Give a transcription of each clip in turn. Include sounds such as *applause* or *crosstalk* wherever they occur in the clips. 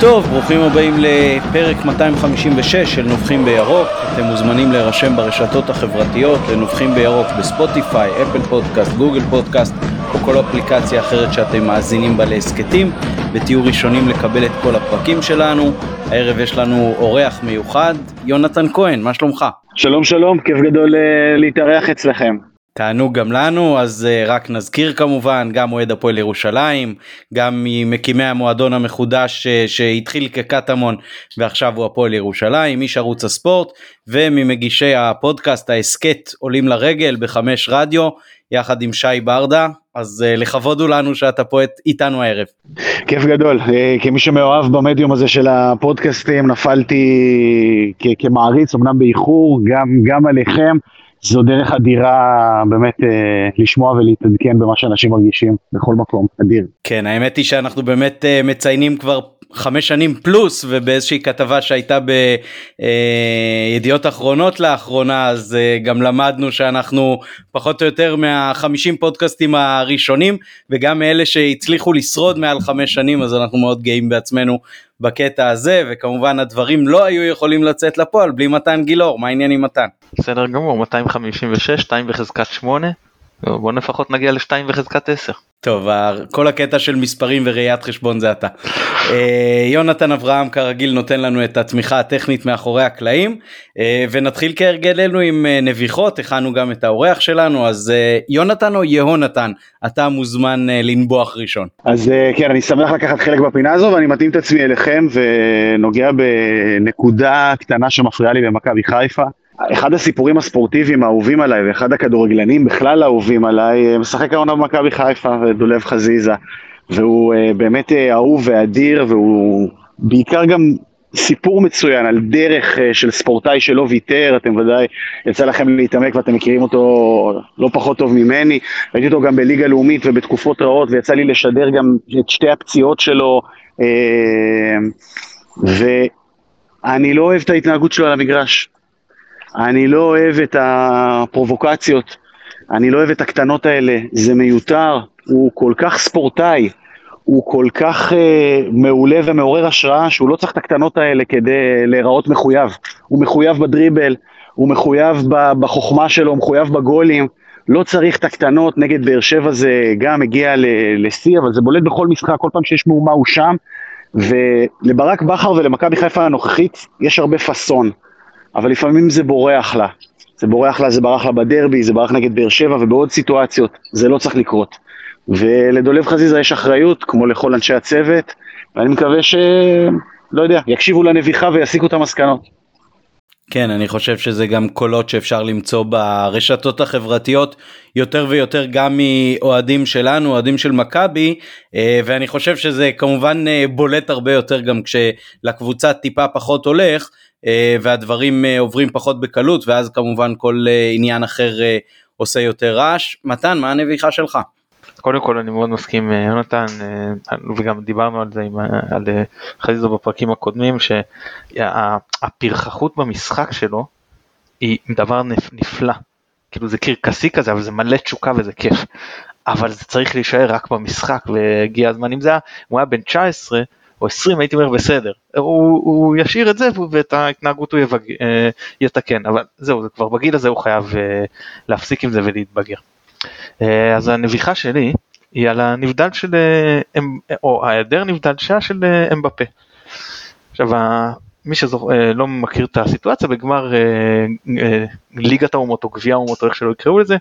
טוב, ברוכים הבאים לפרק 256 של נובחים בירוק. אתם מוזמנים להירשם ברשתות החברתיות לנובחים בירוק בספוטיפיי, אפל פודקאסט, גוגל פודקאסט או כל אפליקציה אחרת שאתם מאזינים בה להסכתים ותהיו ראשונים לקבל את כל הפרקים שלנו. הערב יש לנו אורח מיוחד, יונתן כהן, מה שלומך? שלום שלום, כיף גדול uh, להתארח אצלכם. תענוג גם לנו אז uh, רק נזכיר כמובן גם אוהד הפועל ירושלים גם ממקימי המועדון המחודש uh, שהתחיל כקטמון ועכשיו הוא הפועל ירושלים איש ערוץ הספורט וממגישי הפודקאסט ההסכת עולים לרגל בחמש רדיו יחד עם שי ברדה אז uh, לכבוד הוא לנו שאתה פה איתנו הערב. כיף גדול כמי שמאוהב במדיום הזה של הפודקאסטים נפלתי כמעריץ אמנם באיחור גם גם עליכם. זו דרך אדירה באמת אה, לשמוע ולהתעדכן במה שאנשים מרגישים בכל מקום, אדיר. כן, האמת היא שאנחנו באמת אה, מציינים כבר חמש שנים פלוס ובאיזושהי כתבה שהייתה בידיעות אה, אחרונות לאחרונה אז אה, גם למדנו שאנחנו פחות או יותר מהחמישים פודקאסטים הראשונים וגם מאלה שהצליחו לשרוד מעל חמש שנים אז אנחנו מאוד גאים בעצמנו בקטע הזה וכמובן הדברים לא היו יכולים לצאת לפועל בלי מתן גילאור מה העניין עם מתן? בסדר גמור 256 2 בחזקת 8 בוא לפחות נגיע ל-2 בחזקת 10. טוב כל הקטע של מספרים וראיית חשבון זה אתה. אה, יונתן אברהם כרגיל נותן לנו את התמיכה הטכנית מאחורי הקלעים אה, ונתחיל כהרגלנו עם אה, נביחות הכנו גם את האורח שלנו אז יונתן או יהונתן אתה מוזמן לנבוח ראשון. אז כן אני שמח לקחת חלק בפינה הזו ואני מתאים את עצמי אליכם ונוגע בנקודה קטנה שמפריעה לי במכבי חיפה. אחד הסיפורים הספורטיביים האהובים עליי, ואחד הכדורגלנים בכלל האהובים עליי, משחק העונה במכבי חיפה, דולב חזיזה. והוא uh, באמת uh, אהוב ואדיר, והוא בעיקר גם סיפור מצוין על דרך של ספורטאי שלא ויתר, אתם ודאי, יצא לכם להתעמק ואתם מכירים אותו לא פחות טוב ממני, ראיתי אותו גם בליגה לאומית ובתקופות רעות, ויצא לי לשדר גם את שתי הפציעות שלו, ואני לא אוהב את ההתנהגות שלו על המגרש. אני לא אוהב את הפרובוקציות, אני לא אוהב את הקטנות האלה, זה מיותר, הוא כל כך ספורטאי, הוא כל כך uh, מעולה ומעורר השראה, שהוא לא צריך את הקטנות האלה כדי להיראות מחויב. הוא מחויב בדריבל, הוא מחויב בחוכמה שלו, הוא מחויב בגולים. לא צריך את הקטנות, נגד באר שבע זה גם הגיע לשיא, אבל זה בולט בכל משחק, כל פעם שיש מהומה הוא שם. ולברק בכר ולמכבי חיפה הנוכחית יש הרבה פאסון. אבל לפעמים זה בורח לה. זה בורח לה, זה ברח לה בדרבי, זה ברח נגד באר שבע ובעוד סיטואציות, זה לא צריך לקרות. ולדולב חזיזה יש אחריות, כמו לכל אנשי הצוות, ואני מקווה ש... לא יודע, יקשיבו לנביחה ויסיקו את המסקנות. כן, אני חושב שזה גם קולות שאפשר למצוא ברשתות החברתיות יותר ויותר גם מאוהדים שלנו, אוהדים של מכבי, אה, ואני חושב שזה כמובן אה, בולט הרבה יותר גם כשלקבוצה טיפה פחות הולך, והדברים אה, עוברים פחות בקלות ואז כמובן כל אה, עניין אחר עושה יותר רעש. מתן, מה הנביכה שלך? קודם כל אני מאוד מסכים יונתן וגם דיברנו על זה עם, על חזיזו בפרקים הקודמים שהפרחחות במשחק שלו היא דבר נפלא כאילו זה קרקסי כזה אבל זה מלא תשוקה וזה כיף אבל זה צריך להישאר רק במשחק והגיע הזמן אם זה היה הוא היה בן 19 או 20 הייתי אומר בסדר, הוא, הוא ישאיר את זה ואת ההתנהגות הוא יבג, אה, יתקן, אבל זהו, זה כבר בגיל הזה הוא חייב אה, להפסיק עם זה ולהתבגר. אה, אז הנביכה שלי היא על הנבדל של, או היעדר נבדל של אמבפה. עכשיו, מי שלא מכיר את הסיטואציה, בגמר ליגת האומות או גביע האומות או איך שלא יקראו לזה,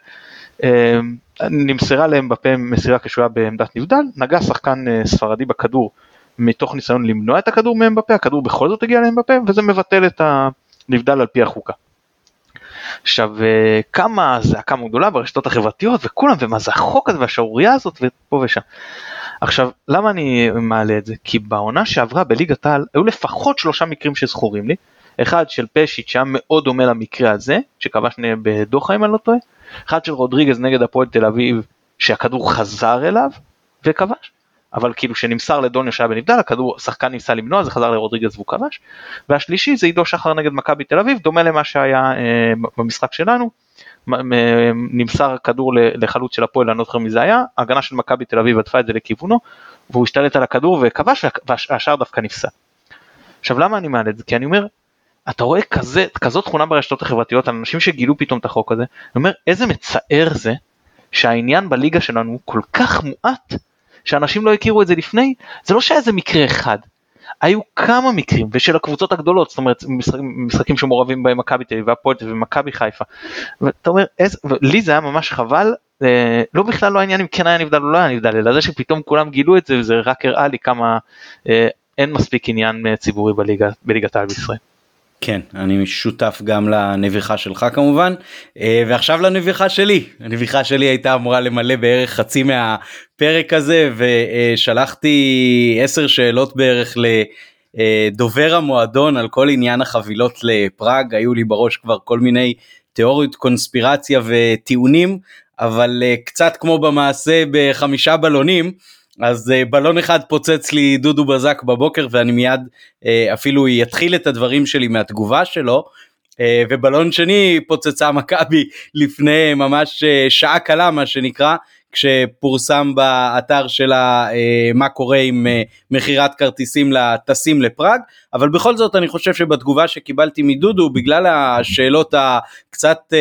נמסרה לאמבפה מסירה כשהוא היה בעמדת נבדל, נגע שחקן ספרדי בכדור מתוך ניסיון למנוע את הכדור מאמבפה, הכדור בכל זאת הגיע לאמבפה וזה מבטל את הנבדל על פי החוקה. עכשיו כמה זעקה מאוד גדולה ברשתות החברתיות וכולם ומה זה החוק הזה והשערורייה הזאת ופה ושם. עכשיו למה אני מעלה את זה? כי בעונה שעברה בליגת העל היו לפחות שלושה מקרים שזכורים לי, אחד של פשיט שהיה מאוד דומה למקרה הזה, שכבש בדוחה אם אני לא טועה, אחד של רודריגז נגד הפועל תל אביב שהכדור חזר אליו וכבש, אבל כאילו שנמסר לדוניו שהיה בנבדל, הכדור, שחקן ניסה למנוע, זה חזר לרודריגז והוא כבש. והשלישי זה עידו שחר נגד מכבי תל אביב, דומה למה שהיה אה, במשחק שלנו, נמסר כדור לחלוץ של הפועל, אני לא זוכר מי זה היה, הגנה של מכבי תל אביב עטפה את זה לכיוונו, והוא השתלט על הכדור וכבש והשאר דווקא נפסל. עכשיו למה אני מעלה את זה? כי אני אומר, אתה רואה כזה, כזאת תכונה ברשתות החברתיות על אנשים שגילו פתאום את החוק הזה, אני אומר איזה מצער זה שהעניין בליגה שלנו כל כך מועט שאנשים לא הכירו את זה לפני, זה לא שהיה איזה מקרה אחד, היו כמה מקרים ושל הקבוצות הגדולות זאת אומרת משחקים, משחקים שמעורבים בהם מכבי תל אביב והפועל ומכבי חיפה. ואתה אומר איזה, לי זה היה ממש חבל אה, לא בכלל לא העניין אם כן היה נבדל או לא היה נבדל אלא זה שפתאום כולם גילו את זה וזה רק הראה לי כמה אה, אין מספיק עניין אה, ציבורי בליגת העל בישראל. כן, אני שותף גם לנביחה שלך כמובן, אה, ועכשיו לנביחה שלי. הנביחה שלי הייתה אמורה למלא בערך חצי מהפרק הזה, ושלחתי עשר שאלות בערך לדובר המועדון על כל עניין החבילות לפראג, היו לי בראש כבר כל מיני תיאוריות קונספירציה וטיעונים, אבל אה, קצת כמו במעשה בחמישה בלונים, אז uh, בלון אחד פוצץ לי דודו בזק בבוקר ואני מיד uh, אפילו יתחיל את הדברים שלי מהתגובה שלו. Uh, ובלון שני פוצצה מכבי לפני ממש שעה קלה מה שנקרא כשפורסם באתר שלה מה קורה עם מכירת כרטיסים לטסים לפראג אבל בכל זאת אני חושב שבתגובה שקיבלתי מדודו בגלל השאלות הקצת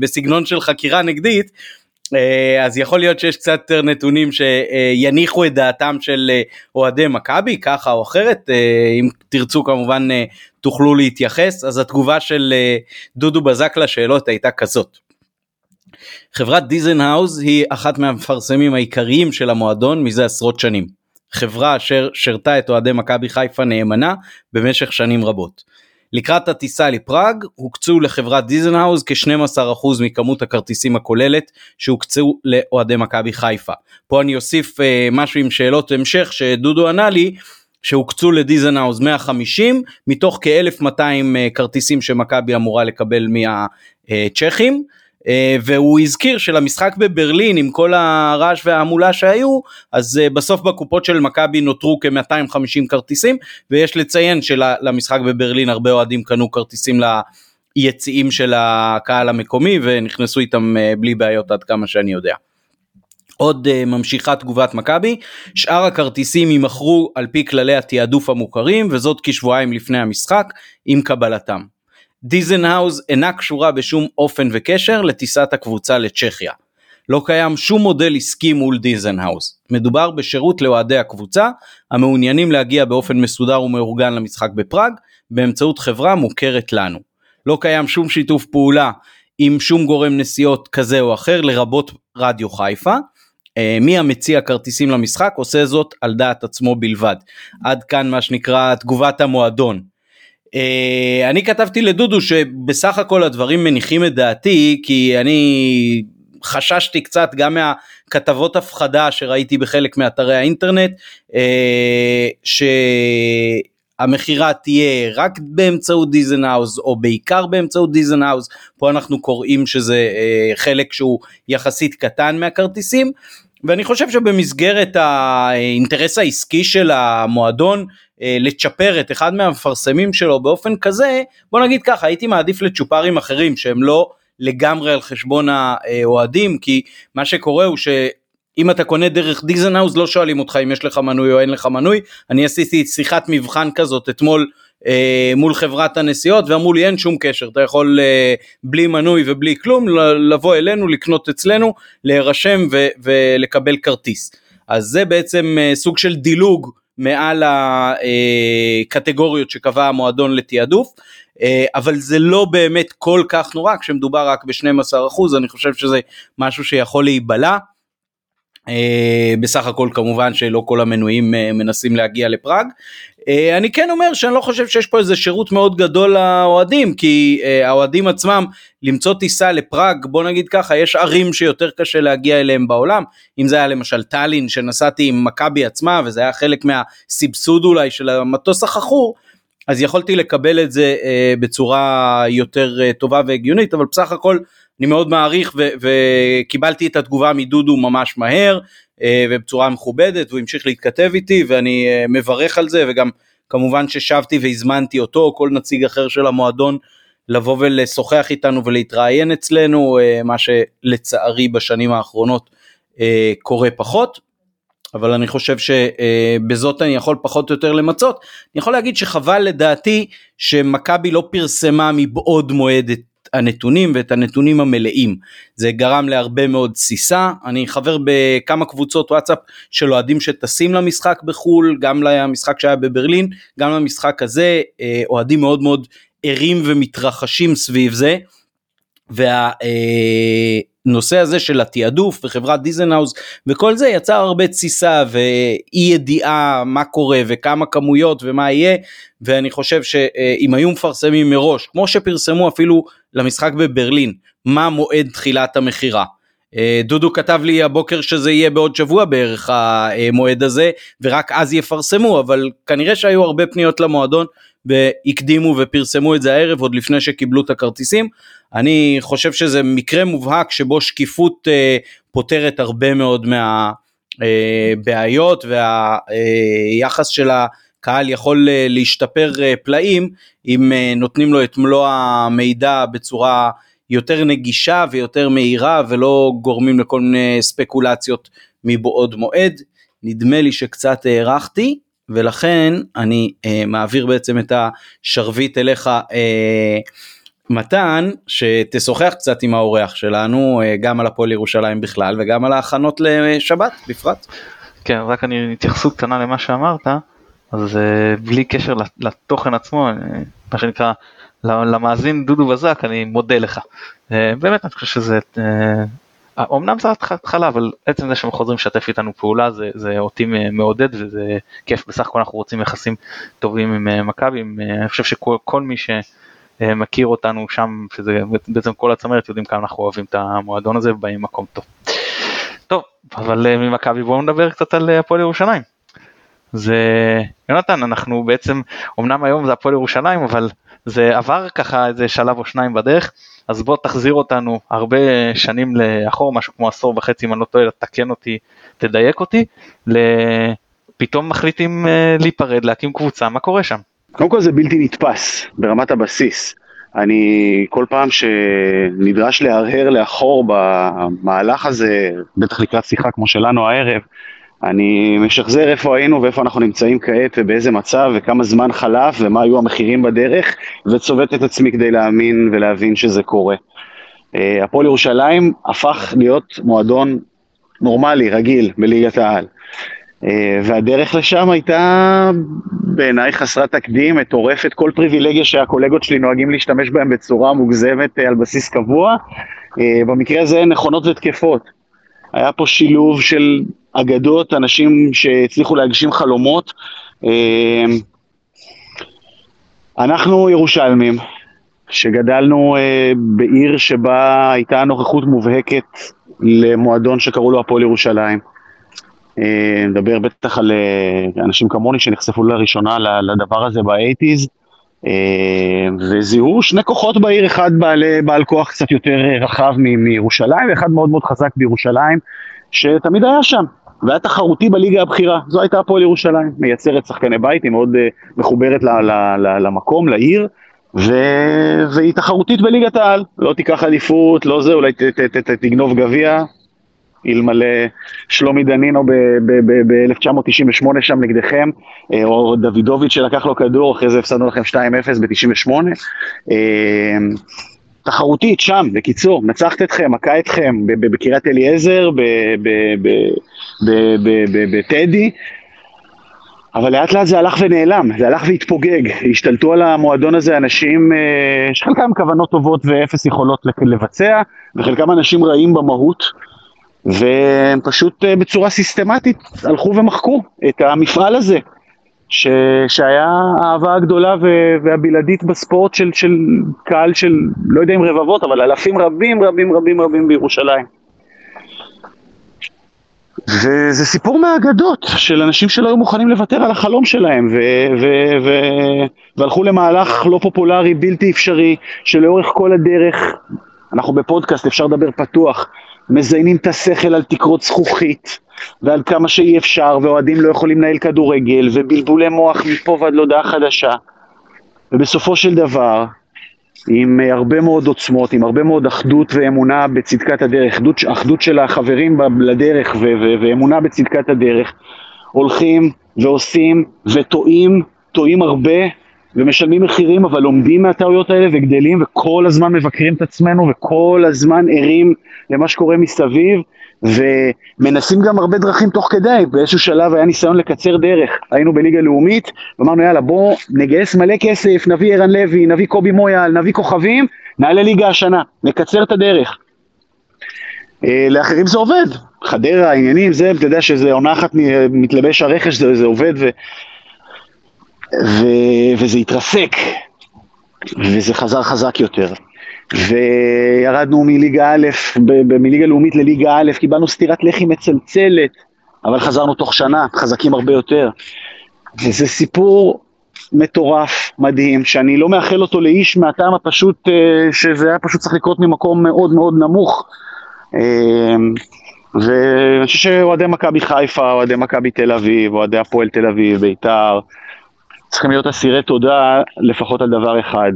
בסגנון של חקירה נגדית אה, אז יכול להיות שיש קצת יותר נתונים שיניחו את דעתם של אה, אוהדי מכבי ככה או אחרת אה, אם תרצו כמובן תוכלו להתייחס אז התגובה של דודו בזק לשאלות הייתה כזאת. חברת דיזנהאוז היא אחת מהמפרסמים העיקריים של המועדון מזה עשרות שנים. חברה אשר שירתה את אוהדי מכבי חיפה נאמנה במשך שנים רבות. לקראת הטיסה לפראג הוקצו לחברת דיזנהאוז כ-12% מכמות הכרטיסים הכוללת שהוקצו לאוהדי מכבי חיפה. פה אני אוסיף אה, משהו עם שאלות המשך שדודו ענה לי שהוקצו לדיזנהאוז 150 מתוך כ-1200 אה, כרטיסים שמכבי אמורה לקבל מהצ'כים. אה, והוא הזכיר שלמשחק בברלין עם כל הרעש וההמולה שהיו אז אה, בסוף בקופות של מכבי נותרו כ-250 כרטיסים ויש לציין שלמשחק בברלין הרבה אוהדים קנו כרטיסים ליציאים של הקהל המקומי ונכנסו איתם אה, בלי בעיות עד כמה שאני יודע. עוד ממשיכה תגובת מכבי, שאר הכרטיסים יימכרו על פי כללי התעדוף המוכרים וזאת כשבועיים לפני המשחק עם קבלתם. דיזנהאוז אינה קשורה בשום אופן וקשר לטיסת הקבוצה לצ'כיה. לא קיים שום מודל עסקי מול דיזנהאוז. מדובר בשירות לאוהדי הקבוצה המעוניינים להגיע באופן מסודר ומאורגן למשחק בפראג באמצעות חברה מוכרת לנו. לא קיים שום שיתוף פעולה עם שום גורם נסיעות כזה או אחר לרבות רדיו חיפה. אה, מי המציע כרטיסים למשחק עושה זאת על דעת עצמו בלבד. עד כאן מה שנקרא תגובת המועדון. Uh, אני כתבתי לדודו שבסך הכל הדברים מניחים את דעתי כי אני חששתי קצת גם מהכתבות הפחדה שראיתי בחלק מאתרי האינטרנט uh, שהמכירה תהיה רק באמצעות דיזנהאוז או בעיקר באמצעות דיזנהאוז פה אנחנו קוראים שזה uh, חלק שהוא יחסית קטן מהכרטיסים ואני חושב שבמסגרת האינטרס העסקי של המועדון אה, לצ'פר את אחד מהמפרסמים שלו באופן כזה, בוא נגיד ככה, הייתי מעדיף לצ'ופרים אחרים שהם לא לגמרי על חשבון האוהדים, כי מה שקורה הוא ש... אם אתה קונה דרך דיזנהאוז לא שואלים אותך אם יש לך מנוי או אין לך מנוי, אני עשיתי שיחת מבחן כזאת אתמול אה, מול חברת הנסיעות ואמרו לי אין שום קשר, אתה יכול אה, בלי מנוי ובלי כלום לבוא אלינו, לקנות אצלנו, להירשם ו- ולקבל כרטיס. אז זה בעצם אה, סוג של דילוג מעל הקטגוריות שקבע המועדון לתעדוף. אה, אבל זה לא באמת כל כך נורא כשמדובר רק ב-12% אני חושב שזה משהו שיכול להיבלע. Uh, בסך הכל כמובן שלא כל המנויים uh, מנסים להגיע לפראג. Uh, אני כן אומר שאני לא חושב שיש פה איזה שירות מאוד גדול לאוהדים כי uh, האוהדים עצמם למצוא טיסה לפראג בוא נגיד ככה יש ערים שיותר קשה להגיע אליהם בעולם. אם זה היה למשל טאלין שנסעתי עם מכבי עצמה וזה היה חלק מהסבסוד אולי של המטוס החכור אז יכולתי לקבל את זה uh, בצורה יותר טובה והגיונית אבל בסך הכל אני מאוד מעריך וקיבלתי את התגובה מדודו ממש מהר אה, ובצורה מכובדת והוא המשיך להתכתב איתי ואני אה, מברך על זה וגם כמובן ששבתי והזמנתי אותו או כל נציג אחר של המועדון לבוא ולשוחח איתנו ולהתראיין אצלנו, מה שלצערי בשנים האחרונות קורה פחות. אבל אני חושב שבזאת אני יכול פחות או יותר למצות. אני יכול להגיד שחבל לדעתי שמכבי לא פרסמה מבעוד מועד את הנתונים ואת הנתונים המלאים. זה גרם להרבה מאוד תסיסה, אני חבר בכמה קבוצות וואטסאפ של אוהדים שטסים למשחק בחו"ל, גם למשחק שהיה בברלין, גם למשחק הזה, אה, אוהדים מאוד מאוד ערים ומתרחשים סביב זה. וה... הנושא הזה של התעדוף וחברת דיזנהאוז וכל זה יצר הרבה תסיסה ואי ידיעה מה קורה וכמה כמויות ומה יהיה ואני חושב שאם היו מפרסמים מראש כמו שפרסמו אפילו למשחק בברלין מה מועד תחילת המכירה. אה, דודו כתב לי הבוקר שזה יהיה בעוד שבוע בערך המועד הזה ורק אז יפרסמו אבל כנראה שהיו הרבה פניות למועדון והקדימו ופרסמו את זה הערב עוד לפני שקיבלו את הכרטיסים. אני חושב שזה מקרה מובהק שבו שקיפות אה, פותרת הרבה מאוד מהבעיות אה, והיחס של הקהל יכול אה, להשתפר אה, פלאים אם אה, נותנים לו את מלוא המידע בצורה יותר נגישה ויותר מהירה ולא גורמים לכל מיני ספקולציות מבעוד מועד. נדמה לי שקצת הארכתי ולכן אני אה, מעביר בעצם את השרביט אליך אה, מתן שתשוחח קצת עם האורח שלנו אה, גם על הפועל ירושלים בכלל וגם על ההכנות לשבת בפרט. כן רק אני התייחסות קטנה למה שאמרת אז אה, בלי קשר לתוכן עצמו אה, מה שנקרא למאזין דודו בזק אני מודה לך אה, באמת אני חושב שזה אה, אמנם זה התחלה אבל עצם זה שהם חוזרים לשתף איתנו פעולה זה, זה אותי מעודד וזה כיף בסך הכל אנחנו רוצים יחסים טובים עם אה, מכבי אני חושב שכל מי שמכיר אותנו שם שזה בעצם כל הצמרת יודעים כמה אנחנו אוהבים את המועדון הזה ובאים מקום טוב. טוב אבל ממכבי בואו נדבר קצת על הפועל ירושלים. זה יונתן אנחנו בעצם אמנם היום זה הפועל ירושלים אבל זה עבר ככה איזה שלב או שניים בדרך אז בוא תחזיר אותנו הרבה שנים לאחור, משהו כמו עשור וחצי אם אני לא טועה, תקן אותי, תדייק אותי, פתאום מחליטים אה, להיפרד, להקים קבוצה, מה קורה שם? קודם כל זה בלתי נתפס ברמת הבסיס. אני כל פעם שנדרש להרהר לאחור במהלך הזה, בטח לקראת שיחה כמו שלנו הערב, אני משחזר איפה היינו ואיפה אנחנו נמצאים כעת ובאיזה מצב וכמה זמן חלף ומה היו המחירים בדרך וצובט את עצמי כדי להאמין ולהבין שזה קורה. אה, הפועל ירושלים הפך להיות מועדון נורמלי, רגיל, בליגת העל. אה, והדרך לשם הייתה בעיניי חסרת תקדים, מטורפת, כל פריבילגיה שהקולגות שלי נוהגים להשתמש בהם בצורה מוגזמת אה, על בסיס קבוע, במקרה הזה נכונות ותקפות. היה פה שילוב של אגדות, אנשים שהצליחו להגשים חלומות. אה, אנחנו ירושלמים, שגדלנו אה, בעיר שבה הייתה נוכחות מובהקת למועדון שקראו לו הפועל ירושלים. אה, נדבר בטח על אנשים כמוני שנחשפו לראשונה לדבר הזה באייטיז, וזיהו שני כוחות בעיר, אחד בעל, בעל כוח קצת יותר רחב מירושלים, ואחד מאוד מאוד חזק בירושלים, שתמיד היה שם. והיה תחרותי בליגה הבכירה, זו הייתה הפועל ירושלים, מייצרת שחקני בית, היא מאוד uh, מחוברת ל- ל- ל- למקום, לעיר, ו... והיא תחרותית בליגת העל, לא תיקח אליפות, לא זה, אולי ת- ת- ת- תגנוב גביע, אלמלא שלומי דנינו ב-1998 ב- שם נגדכם, אה, או דוידוביץ' שלקח לו כדור, אחרי זה הפסדנו לכם 2-0 ב-98. תחרותית שם, בקיצור, נצחת אתכם, מכה אתכם בקריית אליעזר, בטדי, אבל לאט לאט זה הלך ונעלם, זה הלך והתפוגג, השתלטו על המועדון הזה אנשים אה, שחלקם כוונות טובות ואפס יכולות לבצע, וחלקם אנשים רעים במהות, והם פשוט אה, בצורה סיסטמטית הלכו ומחקו את המפעל הזה, ש, שהיה האהבה הגדולה והבלעדית בספורט של, של קהל של, לא יודע אם רבבות, אבל אלפים רבים רבים רבים רבים בירושלים. וזה סיפור מהאגדות של אנשים שלא היו מוכנים לוותר על החלום שלהם ו- ו- ו- והלכו למהלך לא פופולרי, בלתי אפשרי, שלאורך כל הדרך, אנחנו בפודקאסט, אפשר לדבר פתוח, מזיינים את השכל על תקרות זכוכית, ועל כמה שאי אפשר, ואוהדים לא יכולים לנהל כדורגל, ובלבולי מוח מפה ועד להודעה חדשה. ובסופו של דבר, עם הרבה מאוד עוצמות, עם הרבה מאוד אחדות ואמונה בצדקת הדרך, אחדות, אחדות של החברים לדרך ו- ו- ואמונה בצדקת הדרך, הולכים ועושים וטועים, טועים הרבה ומשלמים מחירים, אבל לומדים מהטעויות האלה וגדלים וכל הזמן מבקרים את עצמנו וכל הזמן ערים למה שקורה מסביב ומנסים גם הרבה דרכים תוך כדי, באיזשהו שלב היה ניסיון לקצר דרך, היינו בליגה לאומית, ואמרנו יאללה בוא נגייס מלא כסף, נביא ערן לוי, נביא קובי מויאל, נביא כוכבים, נעלה ליגה השנה, נקצר את הדרך. אה, לאחרים זה עובד, חדרה, עניינים, זה, אתה יודע שזה עונה אחת מתלבש הרכש, זה, זה עובד ו, ו, וזה התרסק, וזה חזר חזק יותר. וירדנו מליגה א', מליגה לאומית לליגה א', קיבלנו סטירת לחי מצלצלת, אבל חזרנו תוך שנה, חזקים הרבה יותר. וזה סיפור מטורף, מדהים, שאני לא מאחל אותו לאיש מהטעם הפשוט, אה, שזה היה פשוט צריך לקרות ממקום מאוד מאוד נמוך. אה, ואני חושב שאוהדי מכבי חיפה, אוהדי מכבי תל אביב, אוהדי הפועל תל אביב, בית"ר, צריכים להיות אסירי תודה לפחות על דבר אחד,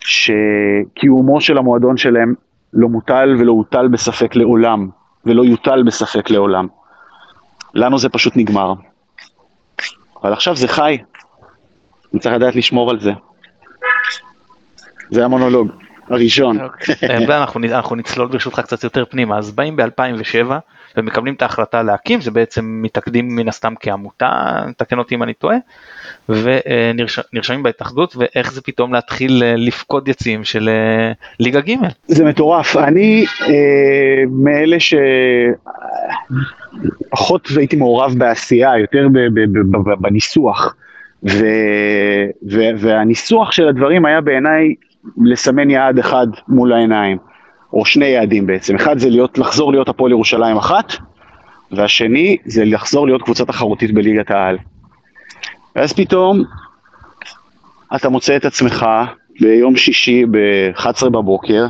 שקיומו של המועדון שלהם לא מוטל ולא הוטל בספק לעולם, ולא יוטל בספק לעולם. לנו זה פשוט נגמר. אבל עכשיו זה חי, אני צריך לדעת לשמור על זה. זה המונולוג הראשון. נ- אנחנו נצלול ברשותך קצת יותר פנימה אז באים ב2007 ומקבלים את ההחלטה להקים זה בעצם מתאגדים מן הסתם כעמותה תקן אותי אם אני טועה ונרשמים בהתאחדות ואיך זה פתאום להתחיל אה, לפקוד יציאים של אה, ליגה ג' זה מטורף. אני אה, מאלה שפחות הייתי מעורב בעשייה, יותר בניסוח. ו, ו, והניסוח של הדברים היה בעיניי לסמן יעד אחד מול העיניים, או שני יעדים בעצם. אחד זה להיות, לחזור להיות הפועל ירושלים אחת, והשני זה לחזור להיות קבוצה תחרותית בליגת העל. ואז פתאום אתה מוצא את עצמך ביום שישי ב-11 בבוקר,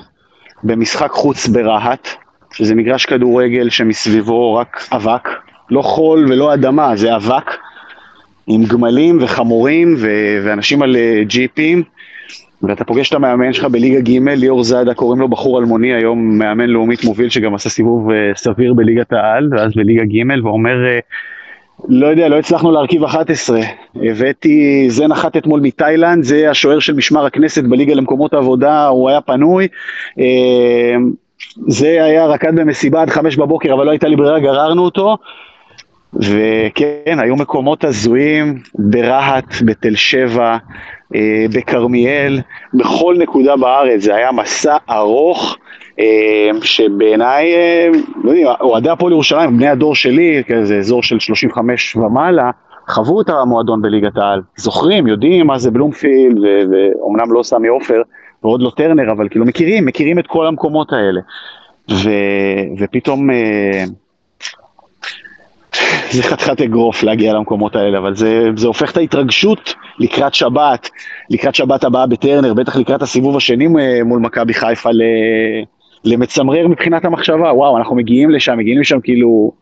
במשחק חוץ ברהט, שזה מגרש כדורגל שמסביבו רק אבק, לא חול ולא אדמה, זה אבק, עם גמלים וחמורים ו- ואנשים על אה, ג'יפים, ואתה פוגש את המאמן שלך בליגה ג', ליאור זאדה, קוראים לו בחור אלמוני, היום מאמן לאומית מוביל שגם עשה סיבוב אה, סביר בליגת העל, ואז בליגה ג', ואומר, אה, לא יודע, לא הצלחנו להרכיב 11. הבאתי, זה נחת אתמול מתאילנד, זה השוער של משמר הכנסת בליגה למקומות העבודה, הוא היה פנוי. אה, זה היה רקד במסיבה עד חמש בבוקר, אבל לא הייתה לי ברירה, גררנו אותו. וכן, היו מקומות הזויים ברהט, בתל שבע, בכרמיאל, בכל נקודה בארץ. זה היה מסע ארוך, אה, שבעיניי, אה, לא יודע, אוהדי הפועל ירושלים, בני הדור שלי, כזה אזור של 35 ומעלה, חוו את המועדון בליגת העל. זוכרים, יודעים מה זה בלומפילד, ואומנם לא סמי עופר, ועוד לא טרנר, אבל כאילו מכירים, מכירים את כל המקומות האלה. ו- ופתאום... אה, זה חתיכת אגרוף להגיע למקומות האלה, אבל זה, זה הופך את ההתרגשות לקראת שבת, לקראת שבת הבאה בטרנר, בטח לקראת הסיבוב השני אה, מול מכבי חיפה למצמרר מבחינת המחשבה, וואו, אנחנו מגיעים לשם, מגיעים לשם כאילו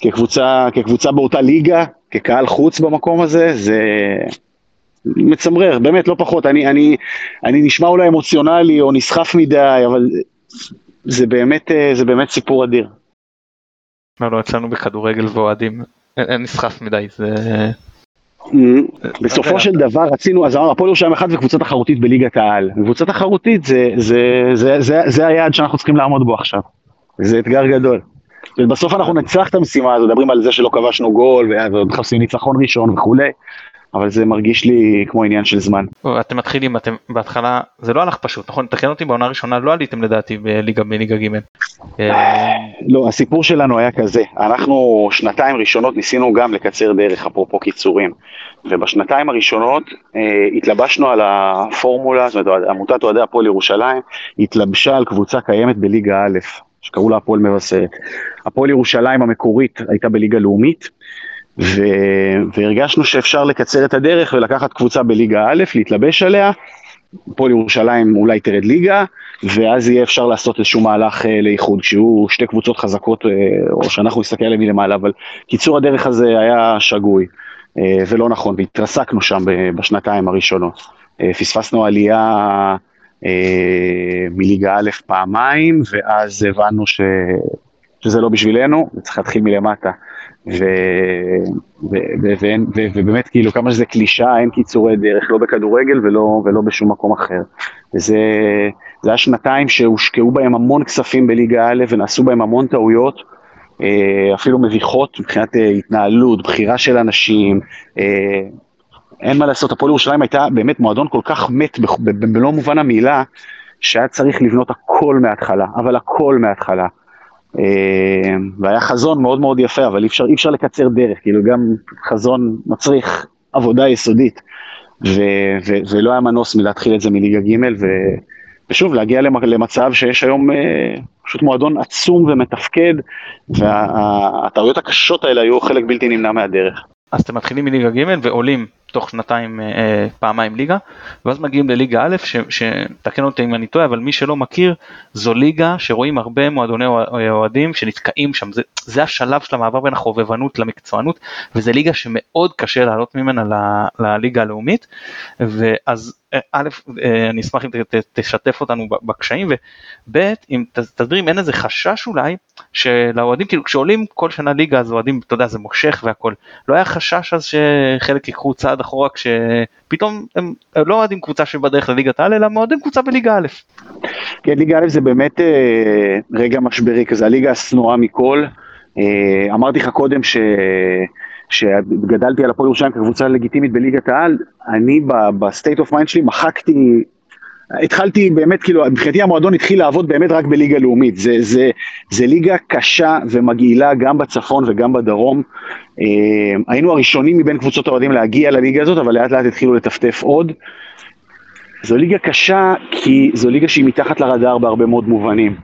כקבוצה, כקבוצה באותה ליגה, כקהל חוץ במקום הזה, זה מצמרר, באמת, לא פחות, אני, אני, אני נשמע אולי אמוציונלי או נסחף מדי, אבל זה באמת, אה, זה באמת סיפור אדיר. לא, לא, אצלנו בכדורגל ואוהדים אין- אין נסחף מדי זה בסופו של דבר רצינו, אז אמרנו, הפועל ירושלים אחת וקבוצה תחרותית בליגת העל. קבוצה תחרותית זה, היעד שאנחנו צריכים לעמוד בו עכשיו. זה אתגר גדול. בסוף אנחנו נצלח את המשימה הזו, מדברים על זה שלא כבשנו גול, ועוד מחפשים ניצחון ראשון וכולי, אבל זה מרגיש לי כמו עניין של זמן. אתם מתחילים אתם בהתחלה זה לא הלך פשוט נכון תקן אותי בעונה ראשונה לא עליתם לדעתי בליגה בליגה ג'. אה, לא, הסיפור שלנו היה כזה, אנחנו שנתיים ראשונות ניסינו גם לקצר דרך, אפרופו קיצורים, ובשנתיים הראשונות אה, התלבשנו על הפורמולה, זאת אומרת, עמותת אוהדי הפועל ירושלים התלבשה על קבוצה קיימת בליגה א', שקראו לה הפועל מבשרת. הפועל ירושלים המקורית הייתה בליגה לאומית, ו... והרגשנו שאפשר לקצר את הדרך ולקחת קבוצה בליגה א', להתלבש עליה, הפועל ירושלים אולי תרד ליגה, ואז יהיה אפשר לעשות איזשהו מהלך אה, לאיחוד, כשיהיו שתי קבוצות חזקות, אה, או שאנחנו נסתכל עליהן מלמעלה, אבל קיצור הדרך הזה היה שגוי אה, ולא נכון, והתרסקנו שם בשנתיים הראשונות. אה, פספסנו עלייה מליגה א' פעמיים, ואז הבנו ש... שזה לא בשבילנו, וצריך להתחיל מלמטה. ו... ו... ו... ו... ו... ובאמת כאילו כמה שזה קלישאה, אין קיצורי דרך, לא בכדורגל ולא, ולא בשום מקום אחר. וזה זה היה שנתיים שהושקעו בהם המון כספים בליגה א' ונעשו בהם המון טעויות, אה, אפילו מביכות מבחינת אה, התנהלות, בחירה של אנשים. אה, אין מה לעשות, הפועל ירושלים הייתה באמת מועדון כל כך מת במלוא מובן המילה, שהיה צריך לבנות הכל מההתחלה, אבל הכל מההתחלה. והיה חזון מאוד מאוד יפה, אבל אי אפשר, אי אפשר לקצר דרך, כאילו גם חזון מצריך עבודה יסודית, ו, ו, ולא היה מנוס מלהתחיל את זה מליגה ג', ו, ושוב, להגיע למצב שיש היום אה, פשוט מועדון עצום ומתפקד, והטעויות הקשות האלה היו חלק בלתי נמנע מהדרך. אז אתם מתחילים מליגה ג' ועולים תוך שנתיים אה, אה, פעמיים ליגה, ואז מגיעים לליגה א', שתקן אותי אם אני טועה, אבל מי שלא מכיר, זו ליגה שרואים הרבה מועדוני אוהדים שנתקעים שם, זה, זה השלב של המעבר בין החובבנות למקצוענות, וזה ליגה שמאוד קשה לעלות ממנה ל, לליגה הלאומית, ואז א', אה, אני אשמח אם תשתף אותנו בקשיים, וב', אם תסביר אם אין איזה חשש אולי, שלאוהדים, כאילו כשעולים כל שנה ליגה אז אוהדים, אתה יודע, זה מושך והכל, לא היה חשש אז שחלק ייקחו צעד אחורה כשפתאום הם לא אוהדים קבוצה שבדרך לליגת העל, אלא אוהדים קבוצה בליגה א'. כן, ליגה א' זה באמת אה, רגע משברי כזה, הליגה השנואה מכל. אה, אמרתי לך קודם ש... שגדלתי על הפועל ירושלים כקבוצה לגיטימית בליגת העל, אני ב state of mind שלי מחקתי, התחלתי באמת, כאילו, מבחינתי המועדון התחיל לעבוד באמת רק בליגה לאומית, זה, זה, זה ליגה קשה ומגעילה גם בצפון וגם בדרום. אה, היינו הראשונים מבין קבוצות האוהדים להגיע לליגה הזאת, אבל לאט לאט התחילו לטפטף עוד. זו ליגה קשה כי זו ליגה שהיא מתחת לרדאר בהרבה מאוד מובנים.